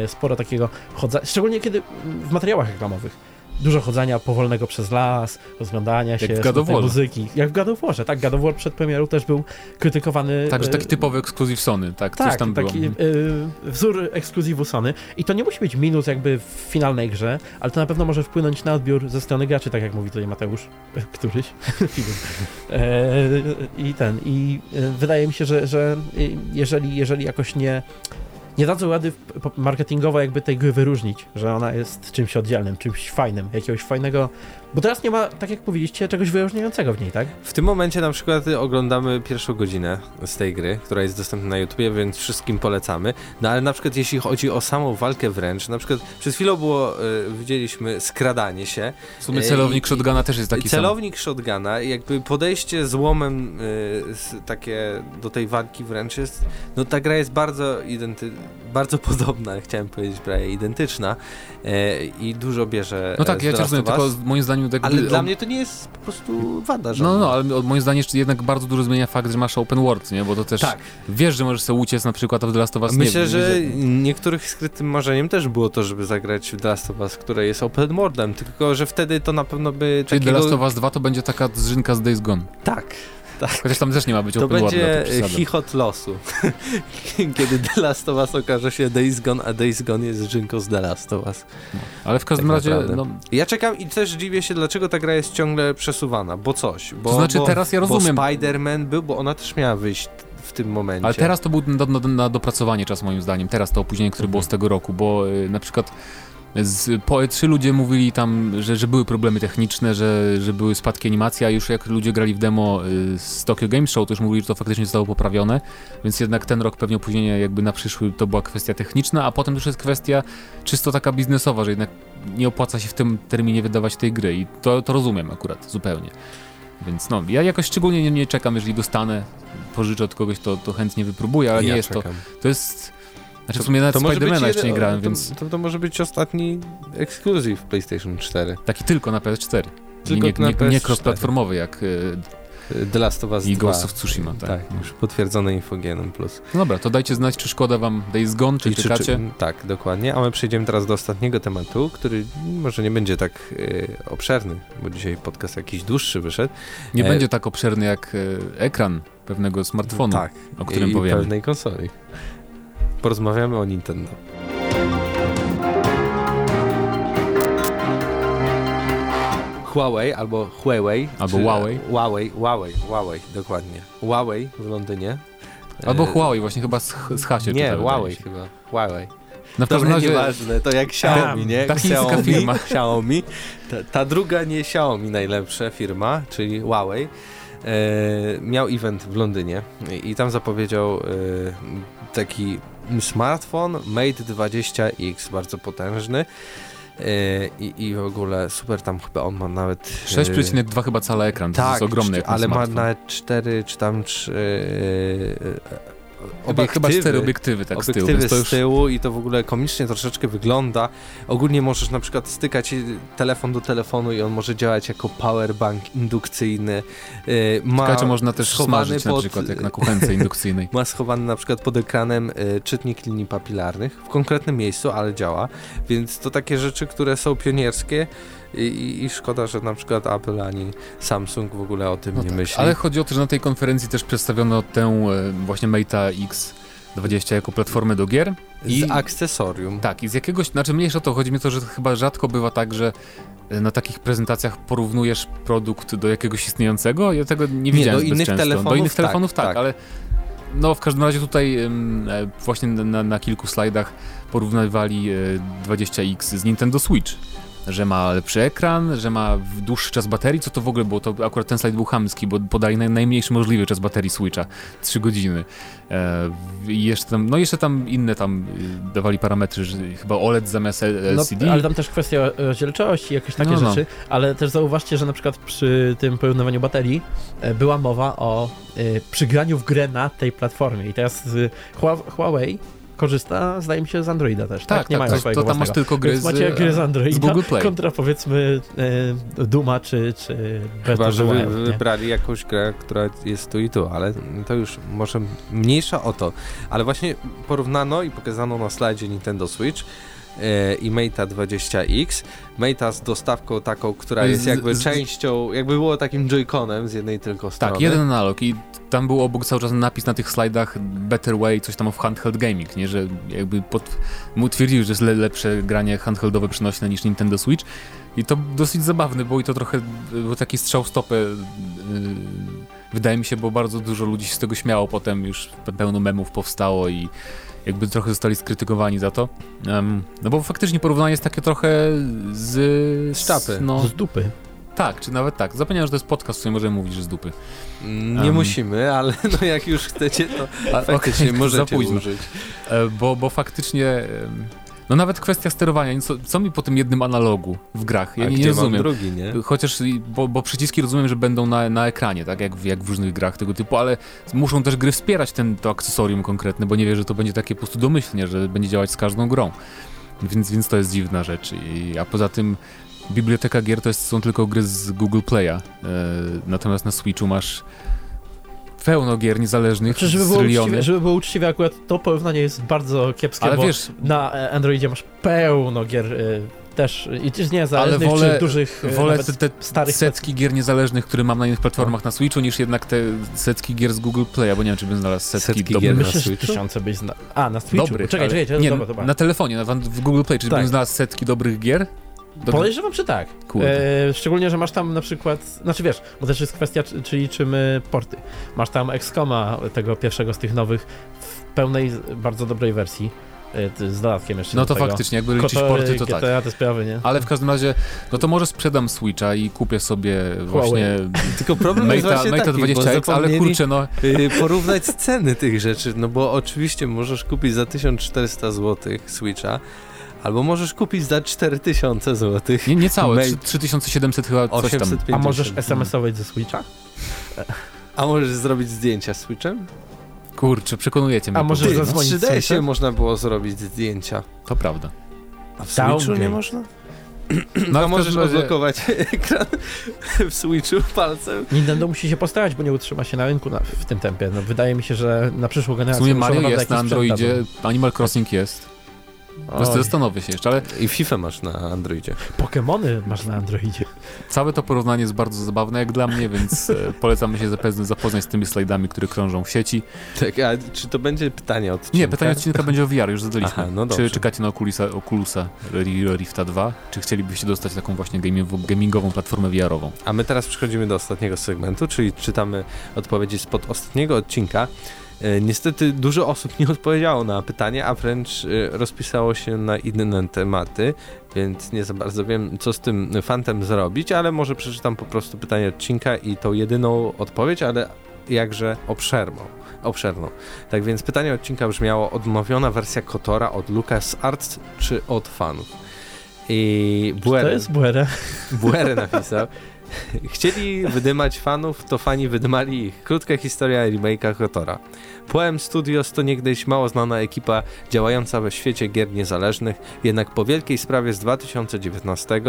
sporo takiego chodzenia, szczególnie kiedy w materiałach reklamowych. Dużo chodzenia powolnego przez las, rozglądania się, War. muzyki. Jak w God of Warze, tak, God of War przed premierą też był krytykowany. Także e, taki typowy ekskluzyw Sony, tak? Coś tak, tam było. taki Mhm. y, wzór ekskluzywu Sony. I to nie musi być minus jakby w finalnej grze, ale to na pewno może wpłynąć na odbiór ze strony graczy, tak jak mówi tutaj Mateusz, któryś. e, I ten, i e, wydaje mi się, że, że jeżeli, jeżeli jakoś nie nie dadzą rady marketingowo jakby tej gry wyróżnić, że ona jest czymś oddzielnym, czymś fajnym, jakiegoś fajnego, bo teraz nie ma, tak jak powiedzieliście, czegoś wyróżniającego w niej, tak? W tym momencie na przykład oglądamy pierwszą godzinę z tej gry, która jest dostępna na YouTubie, więc wszystkim polecamy. No ale na przykład jeśli chodzi o samą walkę wręcz, na przykład przed chwilą było, y, widzieliśmy skradanie się. W sumie e, celownik i- shotguna też jest taki sam. Celownik shotguna, jakby podejście z łomem y, z, takie do tej walki wręcz jest, no ta gra jest bardzo identy, bardzo podobna, chciałem powiedzieć prawie identyczna e, i dużo bierze No tak, e, z ja cię rozumiem, tylko Us, z- moim zdaniem jakby... ale dla mnie to nie jest po prostu wada żadna. No, no, ale moim zdaniem jeszcze jednak bardzo dużo zmienia fakt, że masz open world, nie? Bo to też Tak. wiesz, że możesz sobie uciec na przykład, w The Last of Us Myślę, nie że niektórych skrytym marzeniem też było to, żeby zagrać w The Last of Us, które jest open worldem, tylko że wtedy to na pewno by Czyli takiego... The Last of Us 2 to będzie taka zrzynka z Days Gone. Tak, Chociaż tam też nie ma być to open world. będzie to przesada. chichot losu. Kiedy The Last of Us okaże się Days Gone, a Days Gone jest żynką z The Last of Us. Ale w każdym tak razie, no, Ja czekam i też dziwię się, dlaczego ta gra jest ciągle przesuwana, bo coś. Bo, To znaczy bo, teraz ja rozumiem. Bo Spider-Man był, bo ona też miała wyjść w tym momencie. ale teraz to był na, na, na dopracowanie czas moim zdaniem. Teraz to opóźnienie, które Mhm. było z tego roku, bo y, na przykład z, po E3 ludzie mówili tam, że, że były problemy techniczne, że, że były spadki animacji, a już jak ludzie grali w demo y, z Tokyo Game Show, to już mówili, że to faktycznie zostało poprawione, więc jednak ten rok pewnie opóźnienie jakby na przyszły to była kwestia techniczna, a potem już jest kwestia czysto taka biznesowa, że jednak nie opłaca się w tym terminie wydawać tej gry. I to, to rozumiem akurat zupełnie. Więc no, ja jakoś szczególnie nie, nie czekam, jeżeli dostanę, pożyczę od kogoś, to, to chętnie wypróbuję, ale ja nie jest to, to jest... Znaczy w sumie nawet Spidermana jeszcze nie grałem, to, więc To, to może być ostatni ekskluzyw PlayStation 4. taki tylko na PS4. Tylko nie, nie, nie PS4. cross-platformowy jak, y, The Last of Us I 2. Ghost of Tsushima, tak. Tak, już potwierdzone Infogenem Plus. No dobra, to dajcie znać, czy szkoda wam Days Gone, czy czy- czekacie. czy- tak, dokładnie. A my przejdziemy teraz do ostatniego tematu, który może nie będzie tak e, obszerny, bo dzisiaj podcast jakiś dłuższy wyszedł. Nie e, będzie tak obszerny jak e, ekran pewnego smartfonu, Tak, o którym i powiemy. pewnej konsoli. Porozmawiamy o Nintendo. Huawei albo Huawei. Albo czy- Huawei. Huawei, Huawei, Huawei, dokładnie. Huawei w Londynie. Albo E, Huawei, właśnie chyba z, z H się Nie, Huawei chyba. Huawei. No w każdym razie, nieważne, to jak Xiaomi, nie? ta chińska Xiaomi, firma. Xiaomi. Ta, ta druga nie Xiaomi najlepsza firma, czyli Huawei. E, miał event w Londynie i, i tam zapowiedział e, taki smartfon Mate 20X, bardzo potężny. E, i, I w ogóle super tam chyba on ma nawet... e, 6,2 chyba cala ekran, to tak, jest ogromny jak na ale ma smartfon. nawet 4 czy tam 3 Chyba, chyba cztery obiektywy tak z tyłu, obiektywy z tyłu i to w ogóle komicznie troszeczkę wygląda. Ogólnie możesz na przykład stykać telefon do telefonu i on może działać jako powerbank indukcyjny. Yy, ma można też smażyć na pod- przykład, jak na kuchence indukcyjnej. Ma schowany na przykład pod ekranem y, czytnik linii papilarnych w konkretnym miejscu, ale działa. Więc to takie rzeczy, które są pionierskie i, i, szkoda, że na przykład Apple ani Samsung w ogóle o tym No nie tak, myśli. Ale chodzi o to, że na tej konferencji też przedstawiono tę e, właśnie Mate'a X20 jako platformę do gier. i- Z akcesorium. Tak, i z jakiegoś, znaczy mniejsza o to, chodzi mi o to, że chyba rzadko bywa tak, że e, na takich prezentacjach porównujesz produkt do jakiegoś istniejącego. Ja tego nie widziałem do innych często. do telefonów innych tak, telefonów tak, tak. ale no w każdym razie tutaj e, właśnie na, na kilku slajdach porównywali e, 20X z Nintendo Switch. Że ma lepszy ekran, że ma dłuższy czas baterii, co to w ogóle było? To akurat ten slajd był chamski, bo podali naj, najmniejszy możliwy czas baterii Switcha 3 godziny. E, I jeszcze tam, no jeszcze tam inne tam y, dawali parametry, że chyba OLED zamiast LCD. No, ale tam też kwestia rozdzielczości, jakieś takie No, no. rzeczy, ale też zauważcie, że na przykład przy tym porównywaniu baterii e, była mowa o e, przygraniu w grę na tej platformie i teraz y, Hua- Huawei korzysta, zdaje mi się, z Androida też, tak? tak, Nie tak, mają to, swojego to tam masz własnego. tylko gry Więc z, macie gry z Androida z Google Play. kontra powiedzmy e, Duma czy, czy Chyba, of że the wy, Wild, wybrali jakąś grę, która jest tu i tu, ale to już może mniejsza o to. Ale właśnie porównano i pokazano na slajdzie Nintendo Switch e, i Mate'a 20X. Mate'a z dostawką taką, która Z- jest jakby z- częścią, jakby było takim joyconem z jednej tylko strony. Tak, jeden analog i tam był obok cały czas napis na tych slajdach Better Way, coś tam o handheld gaming, nie, że jakby pod, mu twierdził, że jest le, lepsze granie handheldowe przenośne niż Nintendo Switch i to dosyć zabawne było i to trochę był taki strzał stopę yy, wydaje mi się, bo bardzo dużo ludzi się z tego śmiało potem, już pełno memów powstało i jakby trochę zostali skrytykowani za to. Em, no bo faktycznie porównanie jest takie trochę z... Z czapy. No, Z dupy. Tak, czy nawet tak. Zapomniałem, że to jest podcast, w którym możemy mówić, że z dupy. Nie Em. musimy, ale no jak już chcecie, to A, faktycznie za możecie użyć. E, bo, bo faktycznie, no nawet kwestia sterowania, co, co mi po tym jednym analogu w grach, ja nie, nie rozumiem. drugi, nie? Chociaż, bo, bo przyciski rozumiem, że będą na, na ekranie, tak jak w, jak w różnych grach tego typu, ale muszą też gry wspierać ten, to akcesorium konkretne, bo nie wiem, że to będzie takie po prostu domyślnie, że będzie działać z każdą grą. Więc, więc to jest dziwna rzecz. I, a poza tym biblioteka gier to jest, są tylko gry z Google Play'a, e, natomiast na Switchu masz pełno gier niezależnych, Znaczy, żeby z było, uczciwie, żeby było uczciwie, akurat to porównanie jest bardzo kiepskie, Ale bo wiesz, na e, Androidzie masz pełno gier e, też i też nie zależnych, wolę- czy dużych, e, wolę nawet te, te starych setki gier niezależnych, które mam na innych platformach na Switchu, niż jednak te setki gier z Google Play'a, bo nie wiem, czy bym znalazł setki, Setki dobrych. gier na Myślę, że Switchu? tysiące byś zna... A, na Switchu. dobrych. czekaj, ale- czekaj, nie, dobra, dobra. na telefonie, na, w Google Play, czy Tak. bym znalazł setki dobrych gier? Do... Podejrzewam, że tak. Kurde. E, szczególnie, że masz tam na przykład, znaczy wiesz, bo też jest kwestia, czy, czy liczymy porty. Masz tam XCOMa, tego pierwszego z tych nowych, w pełnej, bardzo dobrej wersji, e, z dodatkiem jeszcze No do to tego. faktycznie, jakby liczyć Kotory, porty, to GTA, tak. te sprawy, nie? Ale w każdym razie, no to może sprzedam Switcha i kupię sobie właśnie Tylko problem jest Mate'a właśnie Mate'a taki, bo 20X, ale kurczę, no y, porównać ceny tych rzeczy, no bo oczywiście możesz kupić za 1400 zł Switcha, albo możesz kupić za 4000 zł. nie, nie całe, Mate- trzy- 3700 chyba coś tam. 850. A możesz SMS-ować ze Switcha? A możesz zrobić zdjęcia z Switchem? Kurczę, przekonujecie mnie. A może po Ty, prostu. w zadzwonić 3DS-ie Switchem? można było zrobić zdjęcia. To prawda. A w. Switchu nie można? No, A w możesz razie- odblokować ekran w Switchu palcem. Nintendo musi się postarać, bo nie utrzyma się na rynku na, w tym tempie. No, wydaje mi się, że na przyszłą W generację sumie muszą Mario jest na Androidzie. Animal Crossing jest. Po prostu Oj, zastanowię się jeszcze, ale I FIFA masz na Androidzie. Pokemony masz na Androidzie. całe to porównanie jest bardzo zabawne jak dla mnie, więc e, polecamy się zapewne zapoznać z tymi slajdami, które krążą w sieci. Tak, a czy to będzie pytanie od Nie, pytanie odcinka będzie o VR, już zadaliśmy. Aha, no czy czekacie na Oculusa, Oculusa Ri- Rifta 2? Czy chcielibyście dostać taką właśnie gaming- gamingową platformę VR-ową? A my teraz przechodzimy do ostatniego segmentu, czyli czytamy odpowiedzi spod ostatniego odcinka. E, Niestety dużo osób nie odpowiedziało na pytanie, a wręcz e, rozpisało się na inne tematy, więc nie za bardzo wiem, co z tym fantem zrobić, ale może przeczytam po prostu pytanie odcinka i tą jedyną odpowiedź, ale jakże obszerną. obszerną. Tak więc pytanie odcinka brzmiało odmówiona wersja Kotora od LucasArts czy od fanów? I To Bueren- jest błere. Buery napisał. Chcieli wydymać fanów, to fani wydymali ich. Krótka historia remake'a Kotora. Poem Studios to niegdyś mało znana ekipa działająca we świecie gier niezależnych, jednak po wielkiej sprawie z 2019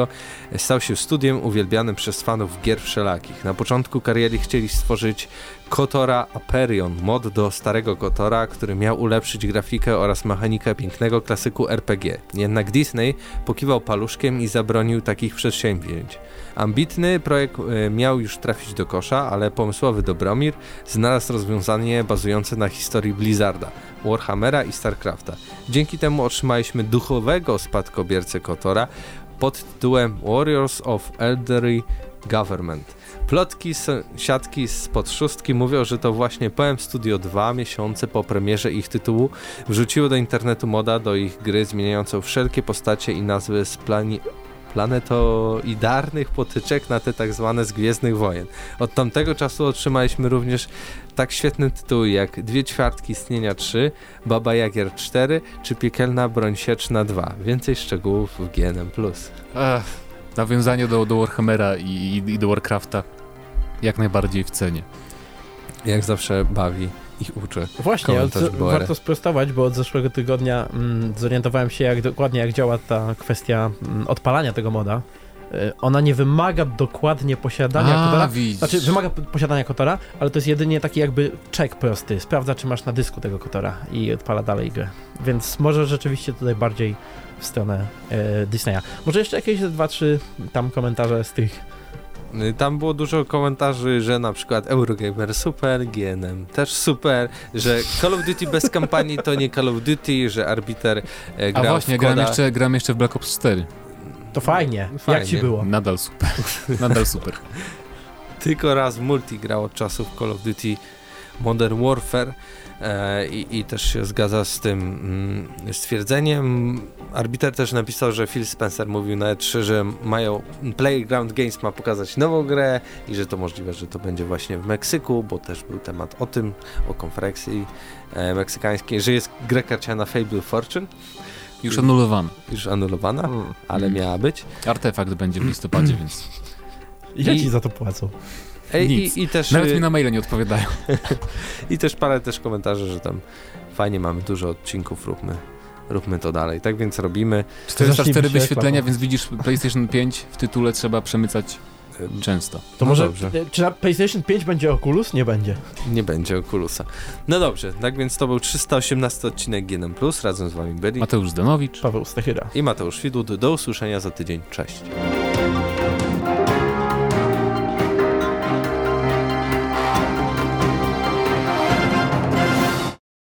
stał się studiem uwielbianym przez fanów gier wszelakich. Na początku kariery chcieli stworzyć Kotora Aperion, mod do starego Kotora, który miał ulepszyć grafikę oraz mechanikę pięknego klasyku RPG. Jednak Disney pokiwał paluszkiem i zabronił takich przedsięwzięć. Ambitny projekt e, miał już trafić do kosza, ale pomysłowy Dobromir znalazł rozwiązanie bazujące na historii Blizzarda, Warhammera i StarCrafta. Dzięki temu otrzymaliśmy duchowego spadkobiercę Kotora pod tytułem Warriors of Elderly Government. Plotki siatki spod szóstki mówią, że to właśnie PM Studio 2 miesiące po premierze ich tytułu wrzuciło do internetu moda do ich gry zmieniającą wszelkie postacie i nazwy z plani planetoidarnych potyczek na te tak zwane z Gwiezdnych Wojen. Od tamtego czasu otrzymaliśmy również tak świetne tytuły jak Dwie ćwiartki istnienia 3, Baba Jagier 4 czy Piekielna Broń Sieczna 2. Więcej szczegółów w GNM+. Ech, nawiązanie do, do Warhammera i, i, i do Warcrafta jak najbardziej w cenie. Jak zawsze bawi i uczy. Właśnie, warto sprostować, bo od zeszłego tygodnia mm, zorientowałem się jak dokładnie jak działa ta kwestia mm, odpalania tego moda. Y, Ona nie wymaga dokładnie posiadania kotora. widzisz. Znaczy, wymaga posiadania kotora, ale to jest jedynie taki jakby check prosty. Sprawdza, czy masz na dysku tego kotora i odpala dalej grę. Więc może rzeczywiście tutaj bardziej w stronę e, Disneya. Może jeszcze jakieś dwa, trzy tam komentarze z tych. Y, Tam było dużo komentarzy, że na przykład Eurogamer super, GNM też super, że Call of Duty bez kampanii to nie Call of Duty, że Arbiter e, A grał właśnie, w gram jeszcze, gram jeszcze w Black Ops 4. To fajnie. Fajnie. Jak ci było? Nadal super. Nadal super. tylko raz multi grał od czasów Call of Duty Modern Warfare e, i, i też się zgadza z tym mm, stwierdzeniem. Arbiter też napisał, że Phil Spencer mówił na E3, że mają Playground Games ma pokazać nową grę i że to możliwe, że to będzie właśnie w Meksyku, bo też był temat o tym, o konferencji e, meksykańskiej, że jest gra karciana Fable Fortune, Już anulowany. już anulowana, Mm. ale Mm. miała być. Artefakt będzie w listopadzie, więc Ile I- ci za to płacą? E, Nic. i, i też nawet y, mi na maile nie odpowiadają. I też parę też komentarzy, że tam fajnie mamy dużo odcinków, róbmy, róbmy to dalej. Tak więc robimy. 404 Zacznijmy się wyświetlenia, więc widzisz, PlayStation 5 w tytule trzeba przemycać Em, często. To No może. dobrze. e, Czy na PlayStation 5 będzie Oculus? Nie będzie. Nie będzie Oculusa. No dobrze, tak więc to był 318 odcinek GNM+, razem z wami byli Mateusz Zdanowicz. Paweł Stechyra. i Mateusz Widut. Do usłyszenia za tydzień. Cześć.